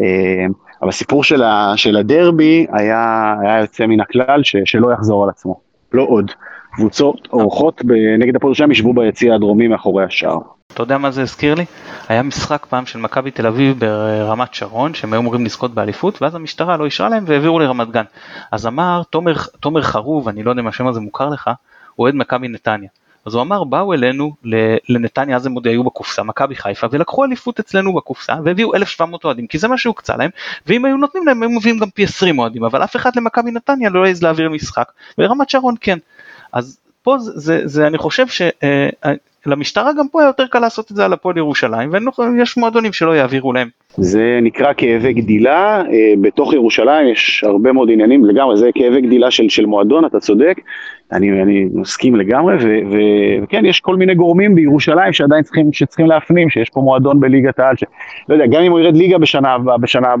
אה, אבל הסיפור של, ה, של הדרבי היה, היה יוצא מן הכלל ש, שלא יחזור על עצמו, לא עוד. קבוצות אורחות נגד הפועל ירושלים ישבו ביציע הדרומי מאחורי השער. אתה יודע מה זה הזכיר לי? היה משחק פעם של מכבי תל אביב ברמת שרון שהם היו אמורים לזכות באליפות ואז המשטרה לא אישרה להם והעבירו לרמת גן. אז אמר תומר, תומר חרוב, אני לא יודע אם השם הזה מוכר לך, אוהד מכבי נתניה. אז הוא אמר באו אלינו לנתניה אז הם עוד היו בקופסה מכבי חיפה ולקחו אליפות אצלנו בקופסה והביאו 1700 אוהדים כי זה מה שהוקצה להם ואם היו נותנים להם הם מביאים גם פי 20 אוהדים אבל אף אחד למכבי נתניה לא העז להעביר משחק ורמת שרון כן. אז פה זה, זה, זה אני חושב שלמשטרה גם פה יותר קל לעשות את זה על הפועל ירושלים ויש מועדונים שלא יעבירו להם. זה נקרא כאבי גדילה, אה, בתוך ירושלים יש הרבה מאוד עניינים לגמרי, זה כאבי גדילה של, של מועדון, אתה צודק, אני, אני מסכים לגמרי, ו, ו, וכן, יש כל מיני גורמים בירושלים שעדיין צריכים, שצריכים להפנים, שיש פה מועדון בליגת העל, לא יודע, גם אם הוא ירד ליגה בשנה הבאה, בשנה,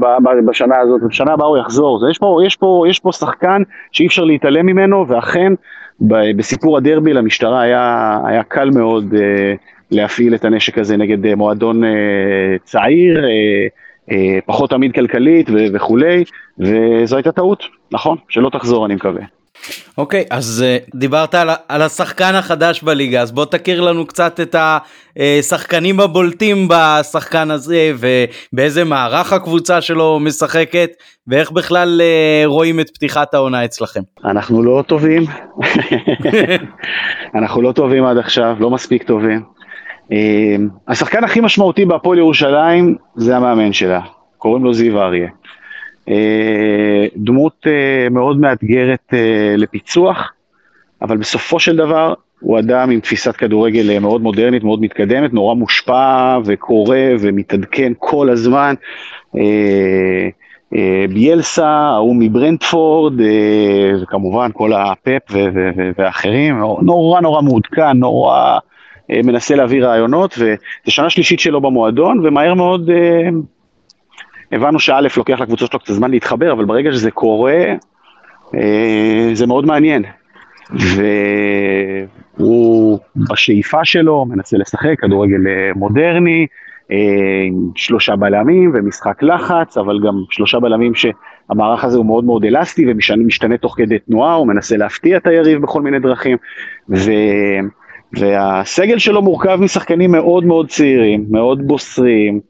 בשנה הזאת, בשנה הבאה הוא יחזור, זה, יש, פה, יש, פה, יש פה שחקן שאי אפשר להתעלם ממנו, ואכן, בסיפור הדרבי למשטרה היה, היה קל מאוד אה, להפעיל את הנשק הזה נגד אה, מועדון אה, צעיר, פחות עמיד כלכלית וכולי, וזו הייתה טעות, נכון? שלא תחזור אני מקווה. אוקיי, okay, אז uh, דיברת על, על השחקן החדש בליגה, אז בוא תכיר לנו קצת את השחקנים הבולטים בשחקן הזה, ובאיזה מערך הקבוצה שלו משחקת, ואיך בכלל uh, רואים את פתיחת העונה אצלכם. אנחנו לא טובים, *laughs* אנחנו לא טובים עד עכשיו, לא מספיק טובים. Uh, השחקן הכי משמעותי בהפועל ירושלים זה המאמן שלה, קוראים לו זיו אריה. אה, דמות אה, מאוד מאתגרת אה, לפיצוח, אבל בסופו של דבר הוא אדם עם תפיסת כדורגל מאוד מודרנית, מאוד מתקדמת, נורא מושפע וקורא ומתעדכן כל הזמן. ביאלסה, ההוא מברנדפורד, וכמובן כל הפאפ ואחרים, נורא נורא מעודכן, נורא מנסה להביא רעיונות, וזו שנה שלישית שלו במועדון, ומהר מאוד הבנו שא' לוקח לקבוצות שלו קצת זמן להתחבר, אבל ברגע שזה קורה, אה, זה מאוד מעניין. והוא בשאיפה שלו מנסה לשחק כדורגל אה, מודרני, אה, עם שלושה בלמים ומשחק לחץ, אבל גם שלושה בלמים שהמערך הזה הוא מאוד מאוד אלסטי ומשתנה תוך כדי תנועה, הוא מנסה להפתיע את היריב בכל מיני דרכים. ו... והסגל שלו מורכב משחקנים מאוד מאוד צעירים, מאוד בוסרים,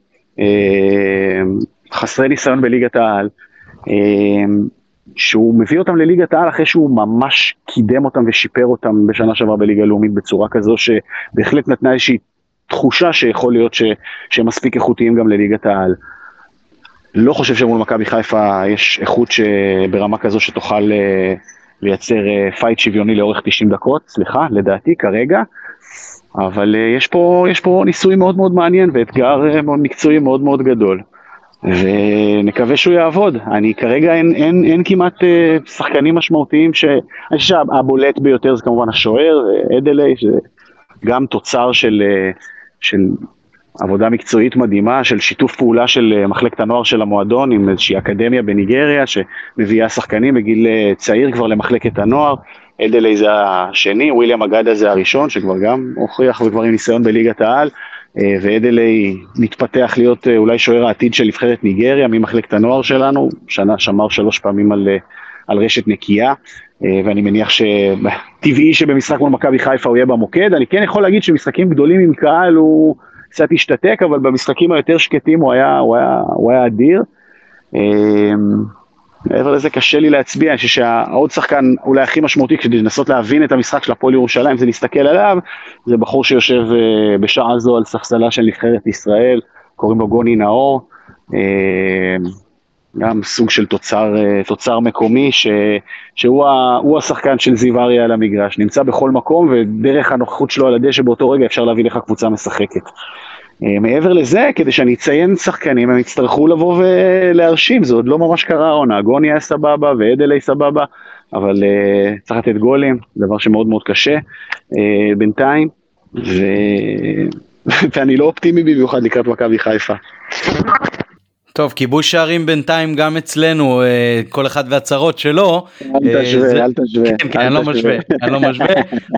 חסרי ניסיון בליגת העל, אמ, שהוא מביא אותם לליגת העל אחרי שהוא ממש קידם אותם ושיפר אותם בשנה שעברה בליגה הלאומית בצורה כזו שבהחלט נתנה איזושהי תחושה שיכול להיות ש, שהם מספיק איכותיים גם לליגת העל. לא חושב שמול מכבי חיפה יש איכות ברמה כזו שתוכל אה, לייצר fight אה, שוויוני לאורך 90 דקות, סליחה, לדעתי כרגע, אבל אה, יש פה, יש פה ניסוי מאוד מאוד מעניין ואתגר מקצועי מאוד מאוד גדול. ונקווה שהוא יעבוד. אני כרגע אין, אין, אין כמעט אה, שחקנים משמעותיים ש... אני חושב שהבולט ביותר זה כמובן השוער, אדלי, שזה גם תוצר של, אה, של עבודה מקצועית מדהימה, של שיתוף פעולה של אה, מחלקת הנוער של המועדון עם איזושהי אקדמיה בניגריה שמביאה שחקנים בגיל צעיר כבר למחלקת הנוער. אדלי זה השני, וויליאם אגדה זה הראשון, שכבר גם הוכיח וכבר עם ניסיון בליגת העל. אה, ואדלי מתפתח להיות אה, אולי שוער העתיד של נבחרת ניגריה ממחלקת הנוער שלנו, שנה שמר שלוש פעמים על, אה, על רשת נקייה, ואני מניח שטבעי שבמשחק מול מכבי חיפה הוא יהיה במוקד, אני כן יכול להגיד שמשחקים גדולים עם קהל הוא קצת השתתק, אבל במשחקים היותר שקטים הוא היה, הוא היה, הוא היה אדיר. מעבר לזה קשה לי להצביע, אני חושב שהעוד שחקן אולי הכי משמעותי כדי לנסות להבין את המשחק של הפועל ירושלים זה להסתכל עליו, זה בחור שיושב uh, בשעה זו על ספסלה של נבחרת ישראל, קוראים לו גוני נאור. גם סוג של תוצר, אה, תוצר מקומי, ש, שהוא ה, השחקן של זיו אריה על המגרש, נמצא בכל מקום, ודרך הנוכחות שלו על הדשא באותו רגע אפשר להביא לך קבוצה משחקת. אה, מעבר לזה, כדי שאני אציין שחקנים, הם יצטרכו לבוא ולהרשים, זה עוד לא ממש קרה העונה, גוני היה סבבה ואדלי סבבה, אבל uh, צריך לתת גולים, דבר שמאוד מאוד קשה uh, בינתיים, ו... *laughs* ואני לא אופטימי במיוחד לקראת מכבי חיפה. טוב, כיבוש שערים בינתיים גם אצלנו, אה, כל אחד והצרות שלו. אל תשווה, אל תשווה. כן, כן, אני לא משווה, אני לא משווה,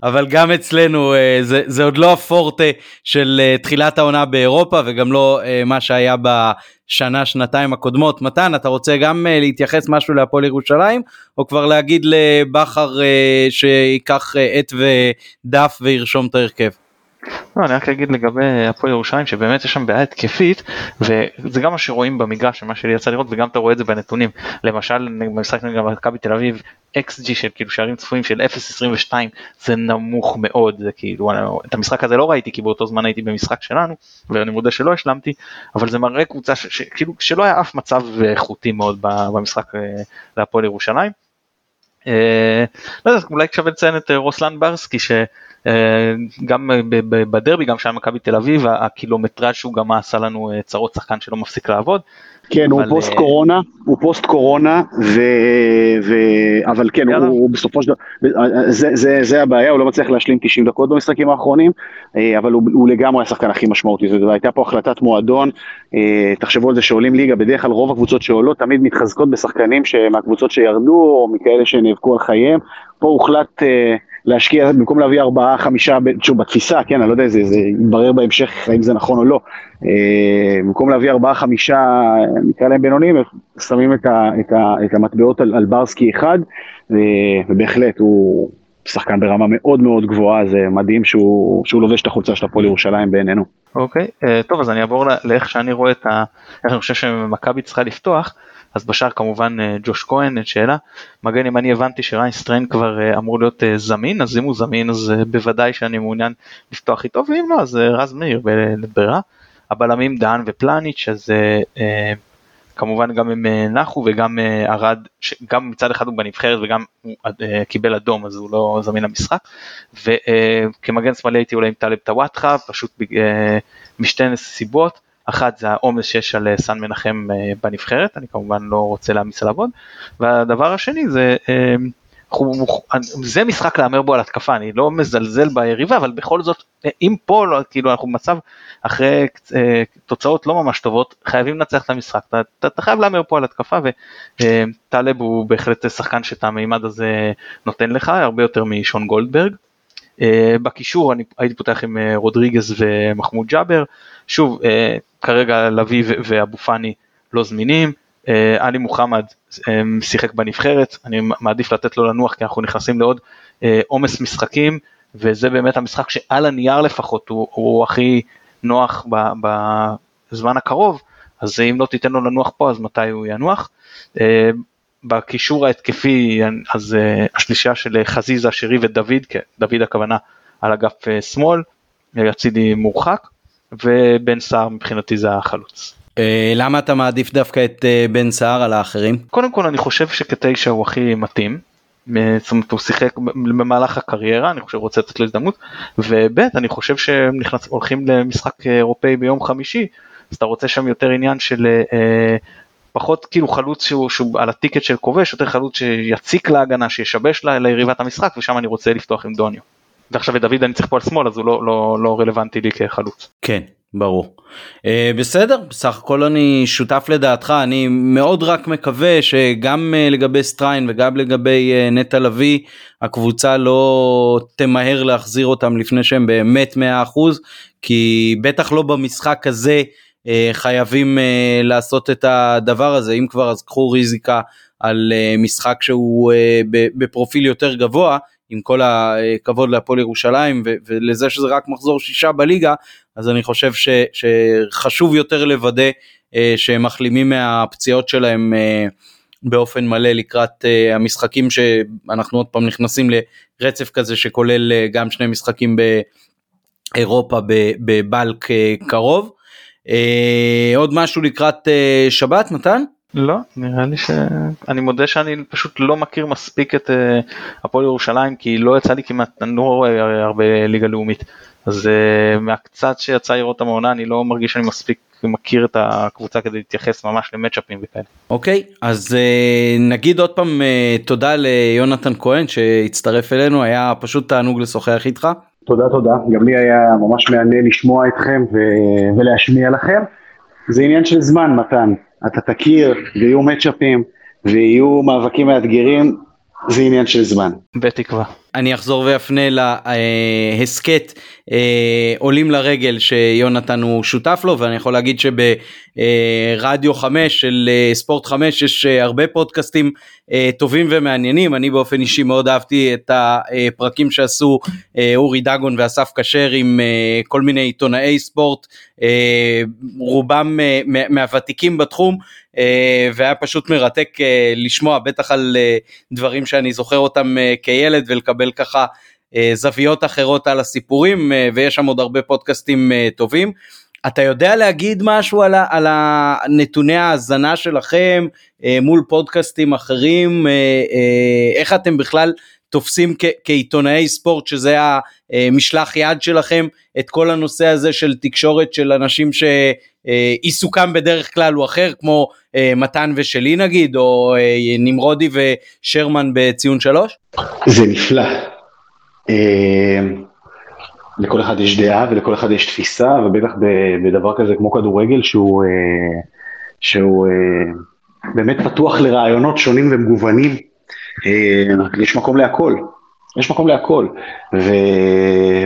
אבל גם אצלנו אה, זה, זה עוד לא הפורטה של אה, תחילת העונה באירופה וגם לא מה שהיה בשנה, שנתיים הקודמות. מתן, אתה רוצה גם להתייחס משהו להפועל ירושלים, או כבר להגיד לבכר שייקח עט ודף וירשום את ההרכב? לא, אני רק אגיד לגבי הפועל ירושלים שבאמת יש שם בעיה התקפית וזה גם מה שרואים במגרש מה שלי יצא לראות וגם אתה רואה את זה בנתונים למשל במשחק נגד מכבי תל אביב XG של כאילו שערים צפויים של 0.22 זה נמוך מאוד זה כאילו את המשחק הזה לא ראיתי כי באותו זמן הייתי במשחק שלנו ואני מודה שלא השלמתי אבל זה מראה קבוצה שכאילו שלא היה אף מצב איכותי מאוד במשחק אה, להפועל ירושלים. אה, לא יודע, אולי שווה לציין את אה, רוסלן ברסקי אה, גם אה, בדרבי גם שהיה מכבי תל אביב הקילומטראז' שהוא גם עשה לנו אה, צרות שחקן שלא מפסיק לעבוד. כן אבל... הוא פוסט קורונה הוא פוסט קורונה ו... ו... אבל כן. הוא, הוא בסופו של דבר זה, זה, זה הבעיה הוא לא מצליח להשלים 90 דקות במשחקים האחרונים אבל הוא, הוא לגמרי השחקן הכי משמעותי זו הייתה פה החלטת מועדון תחשבו על זה שעולים ליגה בדרך כלל רוב הקבוצות שעולות תמיד מתחזקות בשחקנים מהקבוצות שירדו או מכאלה שנאבקו על חייהם פה הוחלט. להשקיע, במקום להביא ארבעה, חמישה, שוב, בתפיסה, כן, אני לא יודע, זה, זה יתברר בהמשך האם זה נכון או לא. אה, במקום להביא ארבעה, חמישה, נקרא להם בינוניים, שמים את, ה, את, ה, את המטבעות על, על ברסקי אחד, ובהחלט הוא שחקן ברמה מאוד מאוד גבוהה, זה מדהים שהוא, שהוא לובש את החולצה של הפועל ירושלים בעינינו. אוקיי, okay, אה, טוב, אז אני אעבור לאיך שאני רואה את ה... איך אני חושב שמכבי צריכה לפתוח. אז בשער כמובן אה, ג'וש כהן, אין שאלה. מגן אם אני הבנתי שריין סטריין כבר אה, אמור להיות אה, זמין, אז אם הוא זמין אז בוודאי שאני מעוניין לפתוח איתו, ואם לא אז רז מאיר בברירה. הבלמים דהן ופלניץ' אז כמובן גם הם נחו וגם ארד, גם מצד אחד הוא בנבחרת וגם הוא קיבל אדום אז הוא לא זמין למשחק. וכמגן שמאלי הייתי אולי עם טלב טוואטחה, פשוט משתי סיבות. אחת זה העומס שיש על אה, סן מנחם אה, בנבחרת, אני כמובן לא רוצה להעמיס עליו עוד, והדבר השני זה, אה, זה משחק להמר בו על התקפה, אני לא מזלזל ביריבה, אבל בכל זאת, אם פה, לא, כאילו אנחנו במצב אחרי תוצאות לא ממש טובות, חייבים לנצח את המשחק, אתה, אתה, אתה חייב להמר פה על התקפה, וטלב הוא בהחלט שחקן שאת המימד הזה נותן לך, הרבה יותר משון גולדברג. בקישור אני הייתי פותח עם רודריגז ומחמוד ג'אבר, שוב, כרגע לביא ואבו פאני לא זמינים, אה, עלי מוחמד אה, שיחק בנבחרת, אני מעדיף לתת לו לנוח כי אנחנו נכנסים לעוד אה, עומס משחקים וזה באמת המשחק שעל הנייר לפחות הוא, הוא הכי נוח בזמן הקרוב, אז אם לא תיתן לו לנוח פה אז מתי הוא ינוח. בקישור ההתקפי אז השלישייה של חזיזה, שירי ודוד, כן, דוד הכוונה על אגף שמאל, יצידי מורחק. ובן סער מבחינתי זה החלוץ. אה, למה אתה מעדיף דווקא את אה, בן סער על האחרים? קודם כל אני חושב שכתשע הוא הכי מתאים. זאת אומרת הוא שיחק במהלך הקריירה אני חושב רוצה לתת לו הזדמנות וב' אני חושב שהם נכנס, הולכים למשחק אירופאי ביום חמישי אז אתה רוצה שם יותר עניין של אה, פחות כאילו חלוץ שהוא, שהוא על הטיקט של כובש יותר חלוץ שיציק להגנה שישבש לה, ליריבת המשחק ושם אני רוצה לפתוח עם דוניו. ועכשיו את דוד אני צריך פה על שמאל אז הוא לא, לא, לא רלוונטי לי כחלוץ. כן ברור. Uh, בסדר בסך הכל אני שותף לדעתך אני מאוד רק מקווה שגם uh, לגבי סטריין וגם לגבי uh, נטע לביא הקבוצה לא תמהר להחזיר אותם לפני שהם באמת 100% כי בטח לא במשחק הזה חייבים uh, לעשות את הדבר הזה אם כבר אז קחו ריזיקה על uh, משחק שהוא בפרופיל יותר גבוה עם כל הכבוד להפועל ירושלים ולזה שזה רק מחזור שישה בליגה אז אני חושב ש, שחשוב יותר לוודא אה, שהם מחלימים מהפציעות שלהם אה, באופן מלא לקראת אה, המשחקים שאנחנו עוד פעם נכנסים לרצף כזה שכולל אה, גם שני משחקים באירופה בבלק אה, קרוב. אה, עוד משהו לקראת אה, שבת מתן? לא, נראה לי ש... אני מודה שאני פשוט לא מכיר מספיק את אה, הפועל ירושלים כי לא יצא לי כמעט, אני לא רואה הרבה ליגה לאומית. אז uh, מהקצת שיצא לראות את המעונה אני לא מרגיש שאני מספיק מכיר את הקבוצה כדי להתייחס ממש למצ'אפים וכאלה. אוקיי okay, אז uh, נגיד עוד פעם uh, תודה ליונתן כהן שהצטרף אלינו היה פשוט תענוג לשוחח איתך. תודה תודה גם לי היה ממש מהנה לשמוע אתכם ו- ולהשמיע לכם. זה עניין של זמן מתן אתה תכיר ויהיו מצ'אפים ויהיו מאבקים מאתגרים זה עניין של זמן. בתקווה. אני אחזור ואפנה להסכת אה, עולים לרגל שיונתן הוא שותף לו ואני יכול להגיד שברדיו 5 של אה, ספורט 5 יש אה, הרבה פודקאסטים טובים ומעניינים. אני באופן אישי מאוד אהבתי את הפרקים שעשו אורי דגון ואסף כשר עם כל מיני עיתונאי ספורט רובם מהוותיקים בתחום והיה פשוט מרתק לשמוע בטח על דברים שאני זוכר אותם כילד ולקבל ככה זוויות אחרות על הסיפורים ויש שם עוד הרבה פודקאסטים טובים. אתה יודע להגיד משהו על, על נתוני ההאזנה שלכם מול פודקאסטים אחרים, איך אתם בכלל תופסים כעיתונאי ספורט שזה המשלח יד שלכם את כל הנושא הזה של תקשורת של אנשים שעיסוקם בדרך כלל הוא אחר כמו מתן ושלי נגיד או נמרודי ושרמן בציון שלוש? זה נפלא. לכל אחד יש דעה ולכל אחד יש תפיסה ובטח בדבר כזה כמו כדורגל שהוא, שהוא באמת פתוח לרעיונות שונים ומגוונים. יש מקום להכל, יש מקום להכל, ו...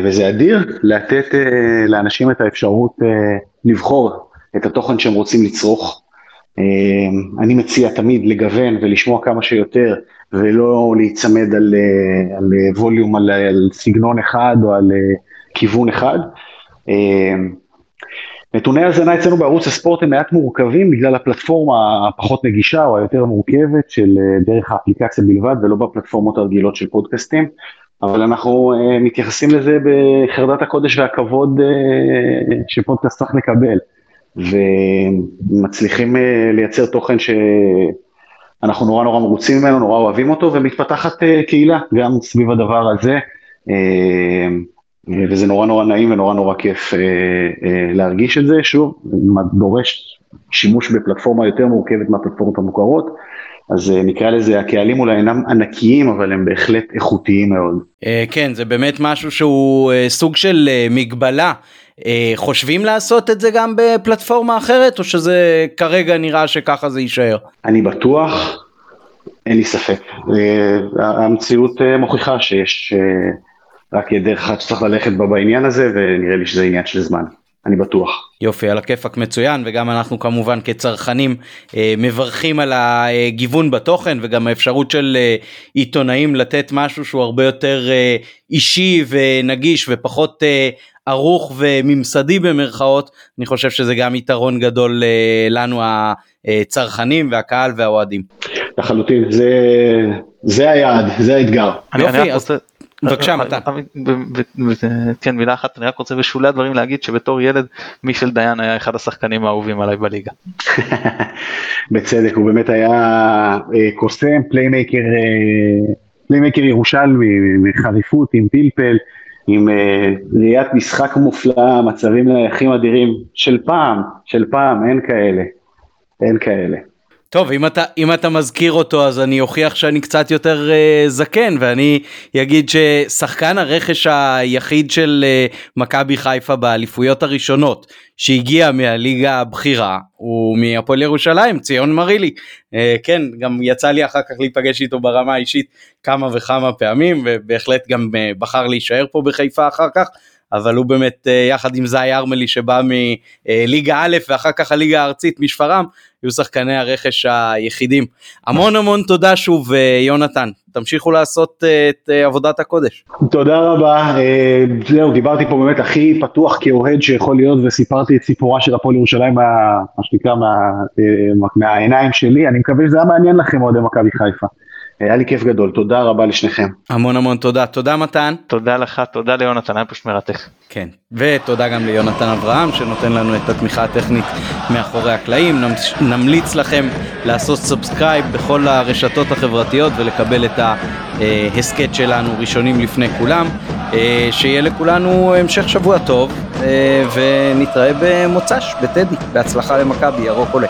וזה אדיר לתת לאנשים את האפשרות לבחור את התוכן שהם רוצים לצרוך. Uh, אני מציע תמיד לגוון ולשמוע כמה שיותר, ולא להיצמד על, uh, על ווליום, על, על סגנון אחד או על כיוון אחד. Uh, נתוני האזנה אצלנו בערוץ הספורט הם מעט מורכבים בגלל הפלטפורמה הפחות נגישה או היותר מורכבת של דרך האפליקציה בלבד ולא בפלטפורמות הרגילות של פודקאסטים, אבל אנחנו מתייחסים לזה בחרדת הקודש והכבוד שפודקאסט צריך לקבל, ומצליחים uh, לייצר תוכן שאנחנו נורא נורא מרוצים ממנו, נורא אוהבים אותו, ומתפתחת uh, קהילה גם סביב הדבר הזה. Uh, וזה נורא נורא נעים ונורא נורא כיף אה, אה, להרגיש את זה. שוב, דורש שימוש בפלטפורמה יותר מורכבת מהפלטפורמות המוכרות, אז אה, נקרא לזה, הקהלים אולי אינם ענקיים, אבל הם בהחלט איכותיים מאוד. אה, כן, זה באמת משהו שהוא אה, סוג של אה, מגבלה. אה, חושבים לעשות את זה גם בפלטפורמה אחרת, או שזה כרגע נראה שככה זה יישאר? אני בטוח, אין לי ספק. אה, המציאות אה, מוכיחה שיש... רק דרך אחת שצריך ללכת בה בעניין הזה, ונראה לי שזה עניין של זמן. אני בטוח. יופי, על הכיפאק מצוין, וגם אנחנו כמובן כצרכנים אה, מברכים על הגיוון בתוכן, וגם האפשרות של אה, עיתונאים לתת משהו שהוא הרבה יותר אה, אישי ונגיש ופחות אה, ערוך וממסדי במרכאות, אני חושב שזה גם יתרון גדול אה, לנו הצרכנים והקהל והאוהדים. לחלוטין, זה, זה היעד, זה האתגר. יופי, אני אז... רוצה... בבקשה מתן. כן מילה אחת אני רק רוצה בשולי הדברים להגיד שבתור ילד מישל דיין היה אחד השחקנים האהובים עליי בליגה. *laughs* בצדק הוא באמת היה אה, קוסם playmaker אה, playmaker ירושלמי מחריפות עם פלפל עם אה, ראיית משחק מופלאה מצבים נייחים אדירים של פעם של פעם אין כאלה אין כאלה. טוב אם אתה אם אתה מזכיר אותו אז אני אוכיח שאני קצת יותר uh, זקן ואני אגיד ששחקן הרכש היחיד של uh, מכבי חיפה באליפויות הראשונות שהגיע מהליגה הבכירה הוא מהפועל ירושלים ציון מרילי uh, כן גם יצא לי אחר כך להיפגש איתו ברמה האישית כמה וכמה פעמים ובהחלט גם uh, בחר להישאר פה בחיפה אחר כך. אבל הוא באמת יחד עם זי ארמלי שבא מליגה א' ואחר כך הליגה הארצית משפרעם היו שחקני הרכש היחידים. המון המון תודה שוב אה, יונתן, תמשיכו לעשות אה, את אה, עבודת הקודש. תודה רבה, זהו, דיברתי פה באמת הכי פתוח כאוהד שיכול להיות וסיפרתי את סיפורה של הפועל ירושלים, מה, שנקרא, מה, מהעיניים שלי, אני מקווה שזה היה מעניין לכם אוהדי מכבי חיפה. היה לי כיף גדול, תודה רבה לשניכם. המון המון תודה. תודה מתן. תודה לך, תודה ליונתן, היה פשוט מרתק. כן, ותודה גם ליונתן אברהם שנותן לנו את התמיכה הטכנית מאחורי הקלעים. נמליץ לכם לעשות subscribe בכל הרשתות החברתיות ולקבל את ההסכת שלנו ראשונים לפני כולם. אה, שיהיה לכולנו המשך שבוע טוב, אה, ונתראה במוצ"ש בטדי. בהצלחה למכבי, ירוק עולה.